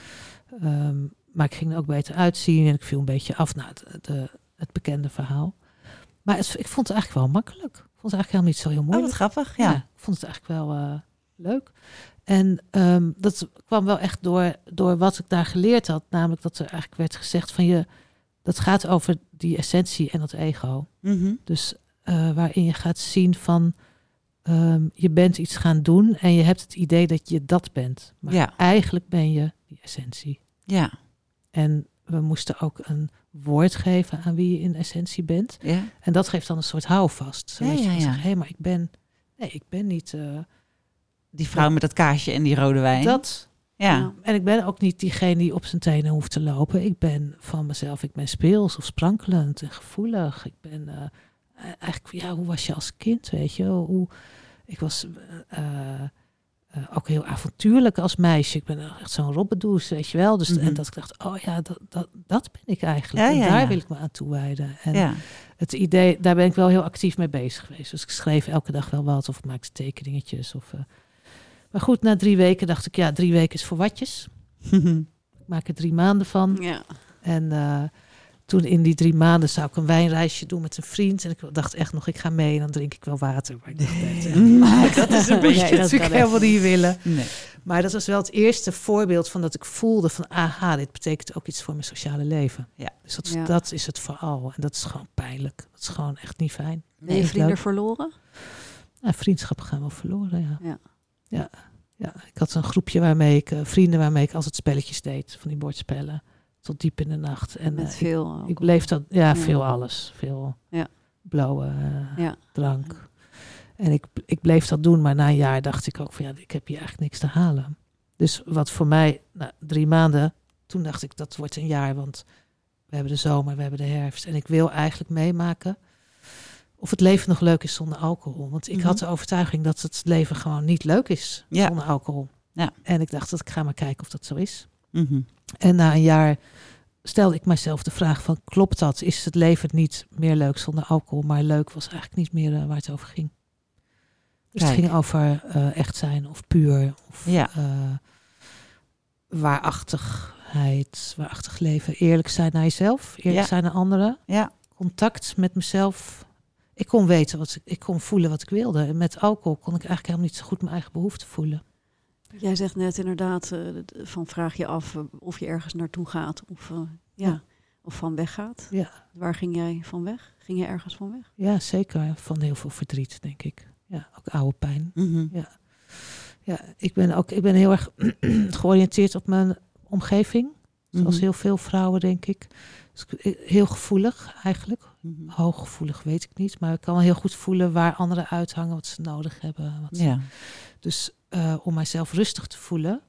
Speaker 3: Ehm, maar ik ging er ook beter uitzien en ik viel een beetje af naar de, de- het bekende verhaal. Maar het, ik vond het eigenlijk wel makkelijk. Ik vond het eigenlijk helemaal niet zo heel
Speaker 2: Oh,
Speaker 3: moeilijk.
Speaker 2: wat grappig.
Speaker 3: Ja.
Speaker 2: Ja.
Speaker 3: ik vond het eigenlijk wel eh, leuk. En ehm, dat kwam wel echt door, door wat ik daar geleerd had. Namelijk dat er eigenlijk werd gezegd van je... Dat gaat over die essentie en dat ego.
Speaker 2: Mhm.
Speaker 3: Dus eh, waarin je gaat zien van... ehm, je bent iets gaan doen en je hebt het idee dat je dat bent. Maar
Speaker 2: Ja.
Speaker 3: eigenlijk ben je die essentie.
Speaker 2: Ja.
Speaker 3: En we moesten ook een woord geven aan wie je in essentie bent.
Speaker 2: Ja.
Speaker 3: En dat geeft dan een soort houvast. Zodat
Speaker 2: Ja,
Speaker 3: je zeggen, hé, maar ik ben... Nee, ik ben niet... eh,
Speaker 2: Die vrouw met dat kaasje en die rode wijn.
Speaker 3: dat.
Speaker 2: Ja.
Speaker 4: Ja.
Speaker 3: En ik ben ook niet diegene die op zijn tenen hoeft te lopen. Ik ben van mezelf, ik ben speels of sprankelend en gevoelig. Ik ben eh, eigenlijk, ja, hoe was je als kind, weet je? Hoe, ik was eh, eh, ook heel avontuurlijk als meisje. Ik ben echt zo'n robbedoes, weet je wel. Dus,
Speaker 2: Mhm.
Speaker 3: En dat ik dacht, oh ja, dat, dat, dat ben ik eigenlijk.
Speaker 2: Ja,
Speaker 3: en
Speaker 2: ja,
Speaker 3: daar wil ik me aan toewijden. En het idee, daar ben ik wel heel actief mee bezig geweest. Dus ik schreef elke dag wel wat of maakte tekeningetjes. Of. Maar goed, na drie weken dacht ik, ja, drie weken is voor watjes. Ik maak er drie maanden van.
Speaker 4: Ja.
Speaker 3: En eh, toen in die drie maanden zou ik een wijnreisje doen met een vriend. En ik dacht echt nog, ik ga mee en dan drink ik wel water. Maar dat is echt niet waar.
Speaker 2: dat is een beetje
Speaker 3: Nee, dat ik helemaal niet willen.
Speaker 2: Nee.
Speaker 3: Maar dat was wel het eerste voorbeeld van dat ik voelde van... aha, dit betekent ook iets voor mijn sociale leven.
Speaker 2: Ja.
Speaker 3: Dus dat,
Speaker 4: Ja.
Speaker 3: dat is het vooral. En dat is gewoon pijnlijk. Dat is gewoon echt niet fijn.
Speaker 4: Ben je
Speaker 3: Nee,
Speaker 4: vrienden
Speaker 3: leuk.
Speaker 4: verloren?
Speaker 3: Ja, vriendschappen gaan wel verloren, ja.
Speaker 4: Ja.
Speaker 3: Ja, ja. ik had een groepje waarmee ik, eh, vrienden waarmee ik altijd spelletjes deed, van die bordspellen, tot diep in de nacht. En
Speaker 4: Met
Speaker 3: eh, ik,
Speaker 4: veel.
Speaker 3: ik bleef dat, ja,
Speaker 4: Ja.
Speaker 3: veel alles, veel
Speaker 4: Ja.
Speaker 3: blauwe eh,
Speaker 4: Ja.
Speaker 3: drank. En ik, ik bleef dat doen, maar na een jaar dacht ik ook van ja, ik heb hier eigenlijk niks te halen. Dus wat voor mij, nou, drie maanden, toen dacht ik dat wordt een jaar, want we hebben de zomer, we hebben de herfst. En ik wil eigenlijk meemaken of het leven nog leuk is zonder alcohol. Want ik
Speaker 2: Mhm.
Speaker 3: had de overtuiging dat het leven gewoon niet leuk is
Speaker 2: Ja.
Speaker 3: zonder alcohol.
Speaker 2: Ja.
Speaker 3: En ik dacht dat ik ga maar kijken of dat zo is.
Speaker 2: Mhm.
Speaker 3: En na een jaar stelde ik mezelf de vraag van klopt dat? Is het leven niet meer leuk zonder alcohol? Maar leuk was eigenlijk niet meer eh, waar het over ging. Dus
Speaker 2: Kijk.
Speaker 3: het ging over eh, echt zijn of puur of
Speaker 2: Ja.
Speaker 3: eh, waarachtigheid, waarachtig leven, eerlijk zijn naar jezelf, eerlijk
Speaker 2: Ja.
Speaker 3: zijn naar anderen,
Speaker 2: Ja.
Speaker 3: contact met mezelf. Ik kon weten wat ik, ik kon voelen wat ik wilde. En met alcohol kon ik eigenlijk helemaal niet zo goed mijn eigen behoeften voelen.
Speaker 4: Jij zegt net inderdaad, eh, van vraag je af eh, of je ergens naartoe gaat of, eh, ja,
Speaker 3: Ja.
Speaker 4: of van weg gaat.
Speaker 3: Ja.
Speaker 4: Waar ging jij van weg? Ging je ergens van weg?
Speaker 3: Ja, zeker. Van heel veel verdriet, denk ik. Ja, ook oude pijn.
Speaker 2: Mhm.
Speaker 3: Ja, ik ben ook ik ben heel erg georiënteerd op mijn omgeving. Zoals
Speaker 2: Mhm.
Speaker 3: heel veel vrouwen, denk ik. Heel gevoelig eigenlijk.
Speaker 2: Mhm.
Speaker 3: Hooggevoelig weet ik niet. Maar ik kan wel heel goed voelen waar anderen uithangen, wat ze nodig hebben. Wat
Speaker 2: Ja.
Speaker 3: Dus eh, om mijzelf rustig te voelen,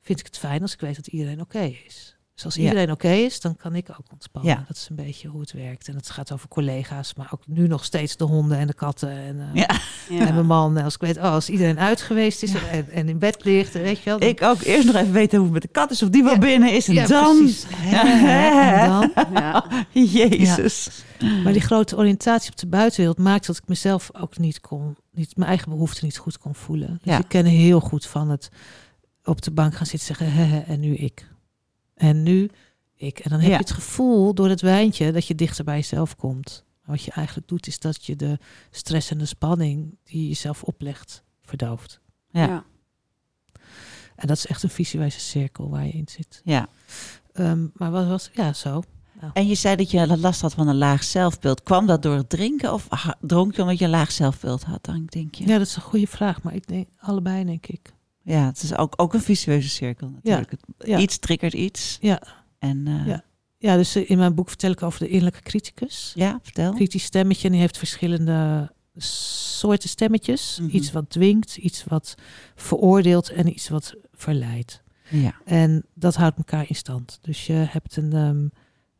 Speaker 3: vind ik het fijn als ik weet dat iedereen oké is. Dus als
Speaker 2: Ja.
Speaker 3: iedereen oké is, dan kan ik ook ontspannen.
Speaker 2: Ja.
Speaker 3: Dat is een beetje hoe het werkt. En het gaat over collega's, maar ook nu nog steeds de honden en de katten. En, eh,
Speaker 2: Ja.
Speaker 3: en mijn man. En als ik weet, oh, als iedereen uit geweest is en, en in bed ligt, weet je wel. dan-
Speaker 2: Ik ook eerst nog even weten hoe het met de kat is, of die wel
Speaker 3: Ja.
Speaker 2: binnen is. En
Speaker 3: Ja,
Speaker 2: dan...
Speaker 3: precies. En dan.
Speaker 4: Ja.
Speaker 2: Jezus.
Speaker 3: Maar die grote oriëntatie op de buitenwereld maakt dat ik mezelf ook niet kon, niet, mijn eigen behoeften niet goed kon voelen. Dus
Speaker 2: Ja.
Speaker 3: ik ken heel goed van het op de bank gaan zitten zeggen, en nu ik. En nu ik. En dan heb
Speaker 2: Ja.
Speaker 3: je het gevoel door het wijntje dat je dichter bij jezelf komt. Maar wat je eigenlijk doet is dat je de stress en de spanning die je jezelf oplegt, verdooft.
Speaker 2: Ja.
Speaker 4: Ja.
Speaker 3: En dat is echt een visueuze cirkel waar je in zit.
Speaker 2: Ja.
Speaker 3: Ehm, maar wat was, ja, zo.
Speaker 2: En je zei dat je last had van een laag zelfbeeld. Kwam dat door het drinken of dronk je omdat je een laag zelfbeeld had, dan denk je?
Speaker 3: Ja, dat is een goede vraag, maar ik denk allebei, denk ik.
Speaker 2: Ja, het is ook, ook een visueuze cirkel natuurlijk.
Speaker 3: Ja.
Speaker 2: Iets triggert iets.
Speaker 3: Ja.
Speaker 2: En eh, ja.
Speaker 3: Ja. Ja, dus eh, in mijn boek vertel ik over de innerlijke criticus.
Speaker 2: vertel.
Speaker 3: Kritisch stemmetje en die heeft verschillende soorten stemmetjes.
Speaker 2: Mhm.
Speaker 3: Iets wat dwingt, iets wat veroordeelt en iets wat verleidt.
Speaker 2: Ja.
Speaker 3: En dat houdt elkaar in stand. Dus je hebt een, ehm,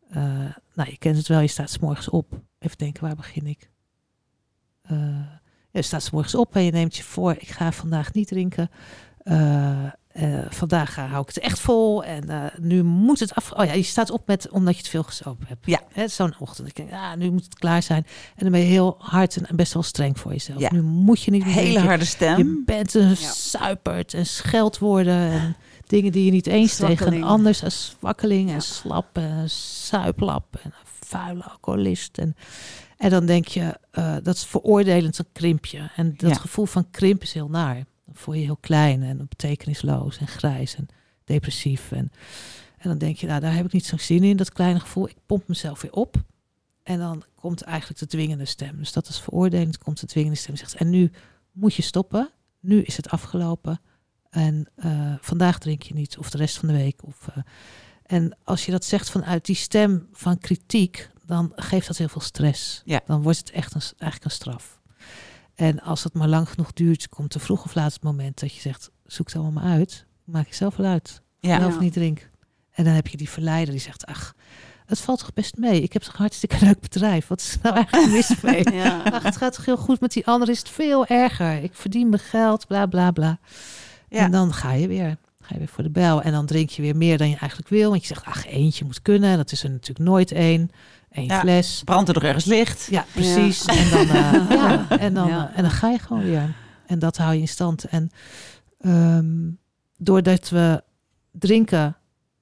Speaker 3: eh, nou je kent het wel, je staat 's morgens op. Even denken, waar begin ik? Je staat 's morgens op en je neemt je voor, ik ga vandaag niet drinken. Eh, eh, vandaag ga, hou ik het echt vol en nu moet het af. Oh ja, je staat op met omdat je te veel gesopen hebt.
Speaker 2: Ja.
Speaker 3: Zo'n ochtend. Ik denk, ah, nu moet het klaar zijn. En dan ben je heel hard en best wel streng voor jezelf.
Speaker 2: Ja.
Speaker 3: Nu moet je niet meer
Speaker 2: Hele harde stem.
Speaker 3: Je bent een suipert en scheldwoorden en dingen die je niet eens tegen
Speaker 4: Zwakkeling.
Speaker 3: een ander een zwakkeling
Speaker 4: Ja.
Speaker 3: en slap en suiplap en vuile alcoholist. En, en dan denk je, dat is veroordelend een krimpje. En dat
Speaker 2: Ja.
Speaker 3: gevoel van krimp is heel naar. Dan voel je je heel klein en betekenisloos en grijs en depressief. En, en dan denk je, nou daar heb ik niet zo'n zin in, dat kleine gevoel. Ik pomp mezelf weer op. En dan komt eigenlijk de dwingende stem. Dus dat is veroordelend, komt de dwingende stem. Zegt, en nu moet je stoppen. Nu is het afgelopen. En eh, vandaag drink je niet, of de rest van de week. Of, eh, en als je dat zegt vanuit die stem van kritiek, dan geeft dat heel veel stress.
Speaker 2: Ja.
Speaker 3: Dan wordt het echt een, eigenlijk een straf. En als het maar lang genoeg duurt, komt er vroeg of laat het moment dat je zegt: zoek het allemaal maar uit. Maak je zelf wel uit.
Speaker 2: Ja.
Speaker 3: Wel of niet drink. En dan heb je die verleider die zegt: ach, het valt toch best mee. Ik heb toch een hartstikke leuk bedrijf. Wat is er nou eigenlijk mis mee?
Speaker 4: Ja.
Speaker 3: Ach, het gaat toch heel goed met die ander, is het veel erger. Ik verdien mijn geld, bla bla bla.
Speaker 2: Ja.
Speaker 3: En dan ga je weer. Ga je weer voor de bel. En dan drink je weer meer dan je eigenlijk wil. Want je zegt, ach, eentje moet kunnen. Dat is er natuurlijk nooit één. Eén
Speaker 2: Ja.
Speaker 3: fles.
Speaker 2: Brandt er nog ergens licht?
Speaker 3: Ja, precies. En, dan, eh, ja, en, dan,
Speaker 4: Ja.
Speaker 3: eh, en dan ga je gewoon weer. En dat hou je in stand. En ehm, doordat we drinken,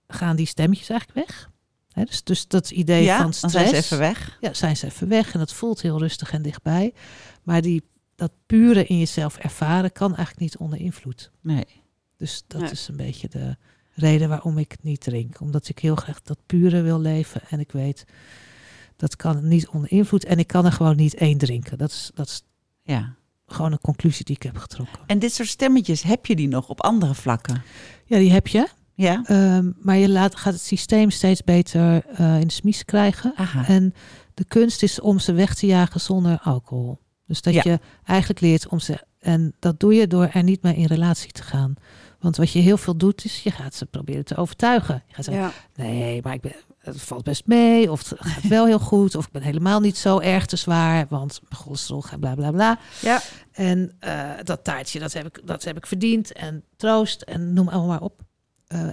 Speaker 3: gaan die stemmetjes eigenlijk weg. Hè, dus, dus dat idee
Speaker 2: Ja,
Speaker 3: van
Speaker 2: dan
Speaker 3: stress.
Speaker 2: zijn ze even weg.
Speaker 3: Ja, zijn ze even weg en dat voelt heel rustig en dichtbij. Maar die, dat pure in jezelf ervaren kan eigenlijk niet onder invloed.
Speaker 2: Nee.
Speaker 3: Dus dat
Speaker 4: Nee.
Speaker 3: is een beetje de reden waarom ik niet drink. Omdat ik heel graag dat pure wil leven. En ik weet, dat kan niet onder invloed. En ik kan er gewoon niet één drinken. Dat is, dat is
Speaker 2: Ja.
Speaker 3: gewoon een conclusie die ik heb getrokken.
Speaker 2: En dit soort stemmetjes, heb je die nog op andere vlakken?
Speaker 3: Ja, die heb je.
Speaker 2: Ja?
Speaker 3: Ehm, maar je laat, gaat het systeem steeds beter eh, in de smies krijgen.
Speaker 2: Aha.
Speaker 3: En de kunst is om ze weg te jagen zonder alcohol. Dus dat
Speaker 2: Ja.
Speaker 3: je eigenlijk leert om ze. En dat doe je door er niet mee in relatie te gaan. Want wat je heel veel doet, is je gaat ze proberen te overtuigen. Je gaat zeggen,
Speaker 4: Ja.
Speaker 3: nee, maar ik ben, het valt best mee. Of het gaat wel heel goed. Of ik ben helemaal niet zo erg te zwaar. Want mijn cholesterol gaat bla bla bla.
Speaker 2: Ja.
Speaker 3: En eh, dat taartje, dat heb, ik, dat heb ik verdiend. En troost en noem allemaal maar op.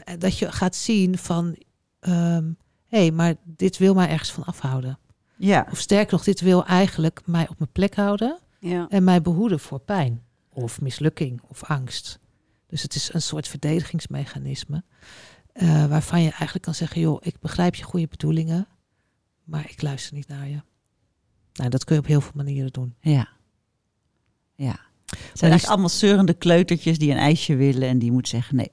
Speaker 3: En dat je gaat zien van... ehm, hé, hey, maar dit wil mij ergens van afhouden.
Speaker 2: Ja.
Speaker 3: Of sterker nog, dit wil eigenlijk mij op mijn plek houden...
Speaker 4: Ja.
Speaker 3: en mij behoeden voor pijn. Of mislukking of angst. Dus het is een soort verdedigingsmechanisme... eh, waarvan je eigenlijk kan zeggen... joh, ik begrijp je goede bedoelingen... maar ik luister niet naar je. Nou, dat kun je op heel veel manieren doen.
Speaker 2: Ja. Ja. Het zijn eigenlijk allemaal zeurende kleutertjes die een ijsje willen en die moet zeggen nee.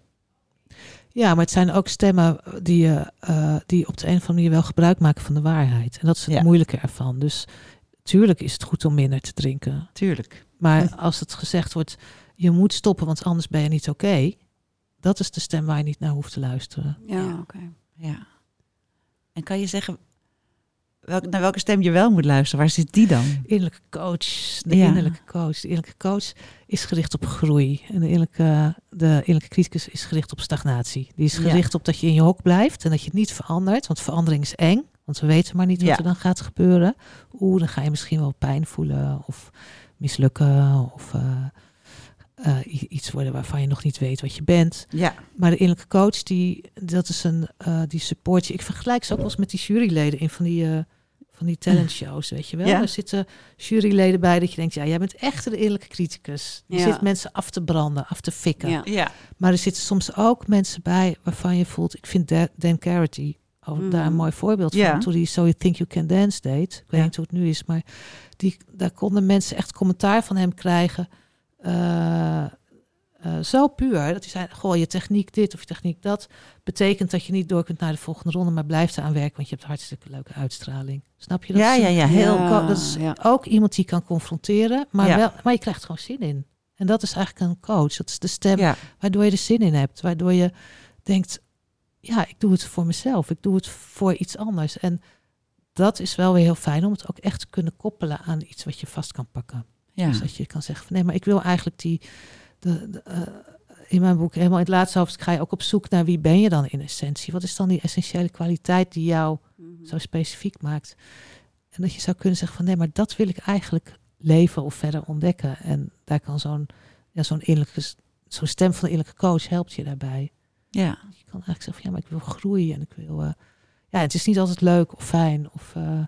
Speaker 3: Ja, maar het zijn ook stemmen die, je, eh, die op de een of andere manier wel gebruik maken van de waarheid. En dat is het
Speaker 2: Ja.
Speaker 3: moeilijke ervan. Dus tuurlijk is het goed om minder te drinken.
Speaker 2: Tuurlijk.
Speaker 3: Maar als het gezegd wordt, je moet stoppen, want anders ben je niet oké. Dat is de stem waar je niet naar hoeft te luisteren.
Speaker 4: Ja,
Speaker 2: Ja.
Speaker 4: oké.
Speaker 2: Ja. En kan je zeggen welk, naar welke stem je wel moet luisteren? Waar zit die dan?
Speaker 3: Innerlijke coach, de
Speaker 2: Ja.
Speaker 3: innerlijke coach. De innerlijke coach is gericht op groei. En de innerlijke, de innerlijke criticus is gericht op stagnatie. Die is
Speaker 2: Ja.
Speaker 3: gericht op dat je in je hok blijft en dat je het niet verandert. Want verandering is eng. Want we weten maar niet wat
Speaker 2: Ja.
Speaker 3: er dan gaat gebeuren. Oeh, dan ga je misschien wel pijn voelen of mislukken of eh, eh, iets worden waarvan je nog niet weet wat je bent.
Speaker 2: Ja.
Speaker 3: Maar de innerlijke coach, die, dat is een, eh, die support je. Ik vergelijk ze ook wel eens met die juryleden in van die, eh, van die talentshows, weet je wel.
Speaker 2: Ja.
Speaker 3: Er zitten juryleden bij dat je denkt, ja, jij bent echt de innerlijke criticus. Je
Speaker 4: Ja.
Speaker 3: zit mensen af te branden, af te fikken.
Speaker 4: Ja.
Speaker 2: Ja.
Speaker 3: Maar er zitten soms ook mensen bij waarvan je voelt, ik vind Da- Dan Carity oh,
Speaker 4: Mhm.
Speaker 3: daar een mooi voorbeeld
Speaker 2: Ja.
Speaker 3: van. Toen die So You Think You Can Dance deed. Ik weet
Speaker 2: Ja.
Speaker 3: niet hoe het nu is, maar die, daar konden mensen echt commentaar van hem krijgen. Eh, eh, zo puur. Dat hij zei, goh, je techniek dit of je techniek dat. Betekent dat je niet door kunt naar de volgende ronde, maar blijft eraan werken, want je hebt hartstikke leuke uitstraling. Snap je dat?
Speaker 2: Ja,
Speaker 3: is
Speaker 2: ja, ja. Heel
Speaker 4: Ja.
Speaker 3: dat is
Speaker 4: ja.
Speaker 3: ook iemand die kan confronteren, maar,
Speaker 2: Ja.
Speaker 3: wel, maar je krijgt gewoon zin in. En dat is eigenlijk een coach. Dat is de stem
Speaker 2: Ja.
Speaker 3: waardoor je er zin in hebt. Waardoor je denkt, ja, ik doe het voor mezelf. Ik doe het voor iets anders. En dat is wel weer heel fijn om het ook echt te kunnen koppelen aan iets wat je vast kan pakken.
Speaker 2: Ja.
Speaker 3: Dus dat je kan zeggen van nee, maar ik wil eigenlijk die. De, de, eh, in mijn boek, helemaal in het laatste hoofdstuk, ga je ook op zoek naar wie ben je dan in essentie? Wat is dan die essentiële kwaliteit die jou
Speaker 4: Mhm.
Speaker 3: zo specifiek maakt? En dat je zou kunnen zeggen van nee, maar dat wil ik eigenlijk leven of verder ontdekken. En daar kan zo'n ja, zo'n innerlijke, zo'n stem van de innerlijke coach helpt je daarbij.
Speaker 2: Ja.
Speaker 3: Je kan eigenlijk zeggen van ja, maar ik wil groeien en ik wil. eh, ja, het is niet altijd leuk of fijn of eh,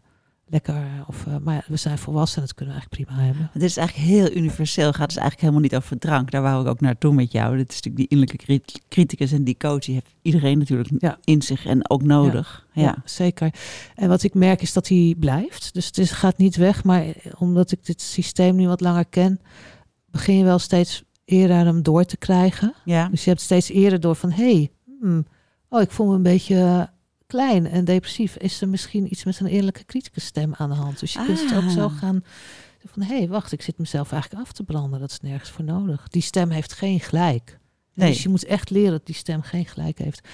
Speaker 3: lekker. Of, eh, maar we zijn volwassen en dat kunnen we eigenlijk prima hebben.
Speaker 2: Dit is eigenlijk heel universeel. Gaat dus eigenlijk helemaal niet over drank. Daar wou ik ook naartoe met jou. Dit is natuurlijk die innerlijke crit- criticus en die coach. Die heeft iedereen natuurlijk
Speaker 3: Ja.
Speaker 2: in zich en ook nodig. Ja.
Speaker 3: zeker. En wat ik merk is dat hij blijft. Dus het is, gaat niet weg. Maar omdat ik dit systeem nu wat langer ken, begin je wel steeds eerder hem door te krijgen.
Speaker 2: Ja.
Speaker 3: Dus je hebt steeds eerder door van, hé, hey, hmm, oh, ik voel me een beetje eh, klein en depressief. Is er misschien iets met een eerlijke criticus-stem aan de hand? Dus je kunt het ook zo
Speaker 2: Ah.
Speaker 3: gaan van, hé, hey, wacht, ik zit mezelf eigenlijk af te branden. Dat is nergens voor nodig. Die stem heeft geen gelijk.
Speaker 2: Nee.
Speaker 3: Dus je moet echt leren dat die stem geen gelijk heeft.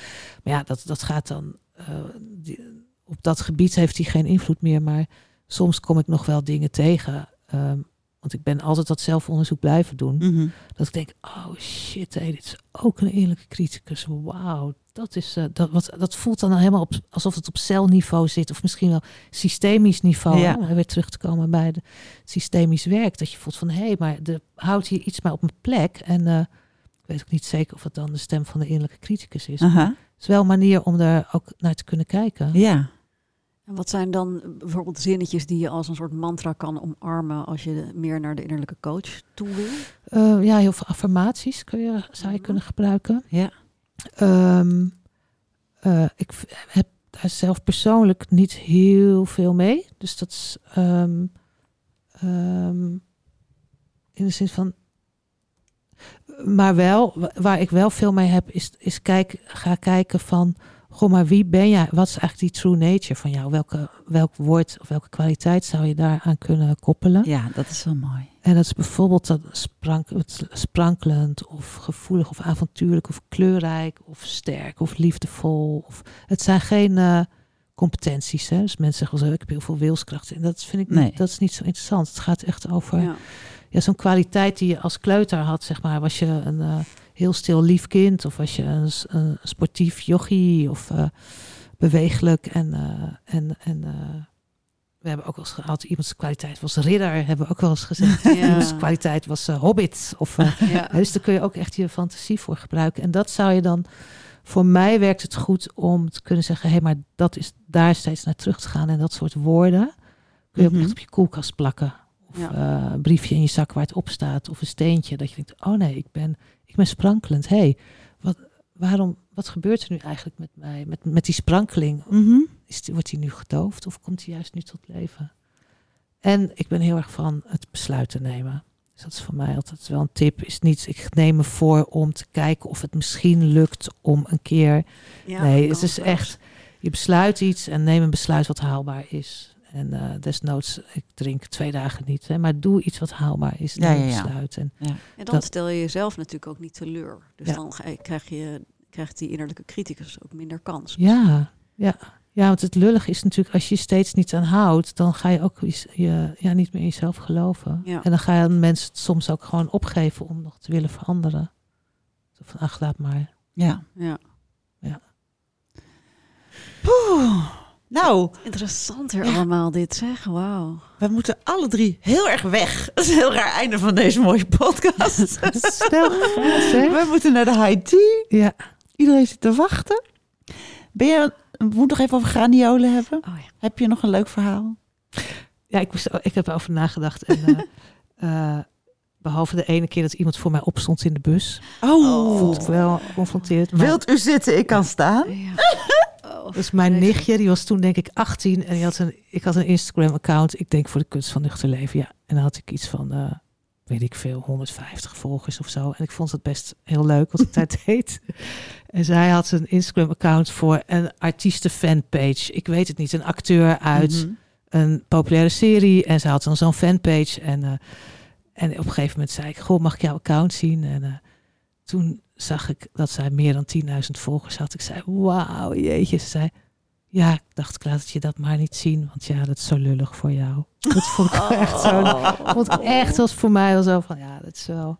Speaker 3: Maar ja, dat, dat gaat dan... eh, die- op dat gebied heeft hij geen invloed meer. Maar soms kom ik nog wel dingen tegen. ehm, want ik ben altijd dat zelfonderzoek blijven doen.
Speaker 2: Mhm.
Speaker 3: Dat ik denk, oh shit, dit is ook een eerlijke criticus. Wauw, dat, is, eh, dat, wat, dat voelt dan helemaal op, alsof het op celniveau zit. Of misschien wel systemisch niveau.
Speaker 2: Ja.
Speaker 3: Hè, weer terug te komen bij de systemisch werk. Dat je voelt van, hé, maar er houdt hier iets mij op mijn plek. En eh, ik weet ook niet zeker of het dan de stem van de eerlijke criticus is.
Speaker 2: Aha.
Speaker 3: Het is wel een manier om daar ook naar te kunnen kijken.
Speaker 2: Ja.
Speaker 4: En wat zijn dan bijvoorbeeld zinnetjes die je als een soort mantra kan omarmen als je meer naar de innerlijke coach toe wil?
Speaker 3: Eh, ja, heel veel affirmaties kun je, zou je
Speaker 4: Mhm.
Speaker 3: kunnen gebruiken.
Speaker 2: Ja.
Speaker 3: Ehm, eh, ik heb daar zelf persoonlijk niet heel veel mee. Dus dat is ehm, in de zin van. Maar wel, wa- waar ik wel veel mee heb, is, is kijk, ga kijken van. Goh, maar wie ben jij? Wat is eigenlijk die true nature van jou? Welke, welk woord of welke kwaliteit zou je daaraan kunnen koppelen?
Speaker 2: ja, dat is wel mooi.
Speaker 3: En dat is bijvoorbeeld dat sprank, sprankelend of gevoelig of avontuurlijk of kleurrijk of sterk of liefdevol. Of, het zijn geen eh, competenties. Hè? Dus mensen zeggen wel zo, ik heb heel veel wilskracht. En dat vind ik
Speaker 2: Nee.
Speaker 3: dat is niet zo interessant. Het gaat echt over
Speaker 4: Ja.
Speaker 3: ja, zo'n kwaliteit die je als kleuter had, zeg maar. Was je een eh, heel stil lief kind of was je een, sportief jochie of eh, bewegelijk en, eh, en, en eh, we hebben ook wel eens gehad, iemands kwaliteit was ridder, hebben we ook wel eens gezegd.
Speaker 4: Ja.
Speaker 3: Iemands kwaliteit was hobbit. Of,
Speaker 4: Ja.
Speaker 3: dus daar kun je ook echt je fantasie voor gebruiken. En dat zou je dan, voor mij werkt het goed om te kunnen zeggen, hé, hey, maar dat is daar steeds naar terug te gaan. En dat soort woorden kun je ook
Speaker 2: Mhm.
Speaker 3: echt op je koelkast plakken. Of
Speaker 4: Ja.
Speaker 3: een briefje in je zak waar het op staat. Of een steentje. Dat je denkt, oh nee, ik ben, ik ben sprankelend. Hé, hey, wat, waarom, wat gebeurt er nu eigenlijk met mij? Met, met die sprankeling?
Speaker 2: Mhm.
Speaker 3: Is die, wordt hij nu gedoofd of komt hij juist nu tot leven? En ik ben heel erg van het besluiten nemen. Dus dat is voor mij altijd wel een tip. Is niet, ik neem me voor om te kijken of het misschien lukt om een keer.
Speaker 4: Ja,
Speaker 3: nee, het is echt, je besluit iets en neem een besluit wat haalbaar is. En eh, desnoods, ik drink twee dagen niet. Hè, maar doe iets wat haalbaar is.
Speaker 2: Ja,
Speaker 3: een
Speaker 2: ja, ja.
Speaker 3: besluit. En,
Speaker 4: En dan
Speaker 3: dat-
Speaker 4: stel je jezelf natuurlijk ook niet teleur. Dus
Speaker 3: Ja.
Speaker 4: dan je- krijg je krijgt die innerlijke criticus ook minder kans.
Speaker 3: ja, ja. Ja, want het lullig is natuurlijk, als je je steeds niet aan houdt, dan ga je ook je, je- ja, niet meer in jezelf geloven.
Speaker 4: Ja.
Speaker 3: En dan ga je mensen het soms ook gewoon opgeven om nog te willen veranderen. Zo van, ach, laat maar.
Speaker 2: Ja.
Speaker 4: Ja.
Speaker 2: Poeh. Nou,
Speaker 4: Interessant weer allemaal dit zeg. Wauw.
Speaker 2: we moeten alle drie heel erg weg. Dat is een heel raar einde van deze mooie podcast.
Speaker 3: Snel
Speaker 2: we moeten naar de high tea.
Speaker 3: Ja,
Speaker 2: Iedereen zit te wachten. Ben je, we moeten nog even over graniolen hebben.
Speaker 4: Oh ja.
Speaker 2: Heb je nog een leuk verhaal?
Speaker 3: ja ik, moest, ik heb erover nagedacht. En, eh, eh, behalve de ene keer dat iemand voor mij opstond in de bus,
Speaker 2: Oh,
Speaker 3: voelde ik wel geconfronteerd. Maar
Speaker 2: wilt u zitten? Ik kan staan.
Speaker 4: ja. Oh,
Speaker 3: Dus mijn nichtje, die was toen denk ik 18 en die had een, ik had een Instagram-account, ik denk voor de kunst van nuchter leven. Ja, en dan had ik iets van, eh, weet ik veel, 150 volgers of zo. En ik vond het best heel leuk wat ik daar deed. En zij had een Instagram-account voor een artiesten-fanpage. Ik weet het niet, een acteur uit
Speaker 2: Mhm.
Speaker 3: een populaire serie. En ze had dan zo'n fanpage. En, eh, en op een gegeven moment zei ik, goh, mag ik jouw account zien? En eh, toen zag ik dat zij meer dan 10.000 volgers had. Ik zei, wauw, jeetje. Ze zei, ja, ik dacht, ik laat je dat maar niet zien. Want ja, dat is zo lullig voor jou. Dat vond ik wel echt zo. vond ik echt als voor mij wel zo van, ja, dat is wel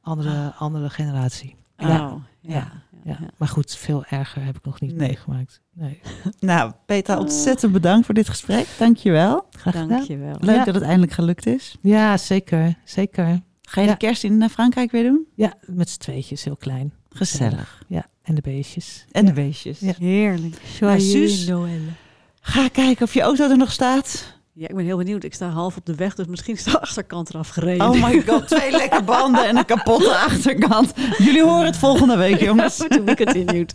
Speaker 3: andere, andere generatie.
Speaker 4: Oh,
Speaker 3: Ja,
Speaker 4: ja.
Speaker 3: ja,
Speaker 4: ja.
Speaker 3: ja. Maar goed, veel erger heb ik nog niet
Speaker 2: Nee.
Speaker 3: meegemaakt. Nee.
Speaker 2: Nou, Peter, ontzettend bedankt voor dit gesprek. Dankjewel.
Speaker 3: Graag gedaan.
Speaker 4: Dankjewel.
Speaker 2: Leuk
Speaker 3: Ja.
Speaker 2: dat het eindelijk gelukt is.
Speaker 3: Ja, zeker. Zeker.
Speaker 2: Ga je
Speaker 3: Ja.
Speaker 2: de kerst in eh, Frankrijk weer doen?
Speaker 3: Ja, met z'n tweetjes, heel klein.
Speaker 2: Gezellig.
Speaker 3: Ja, en de beestjes.
Speaker 2: En de beestjes.
Speaker 3: Ja.
Speaker 4: Heerlijk.
Speaker 2: Nou, Suus,
Speaker 4: Noël.
Speaker 2: ga kijken of je auto er nog staat.
Speaker 4: Ja, ik ben heel benieuwd. Ik sta half op de weg, dus misschien is de achterkant eraf gereden.
Speaker 2: Oh my god, twee lekke banden en een kapotte achterkant. Jullie horen het volgende week, jongens.
Speaker 4: to be continued.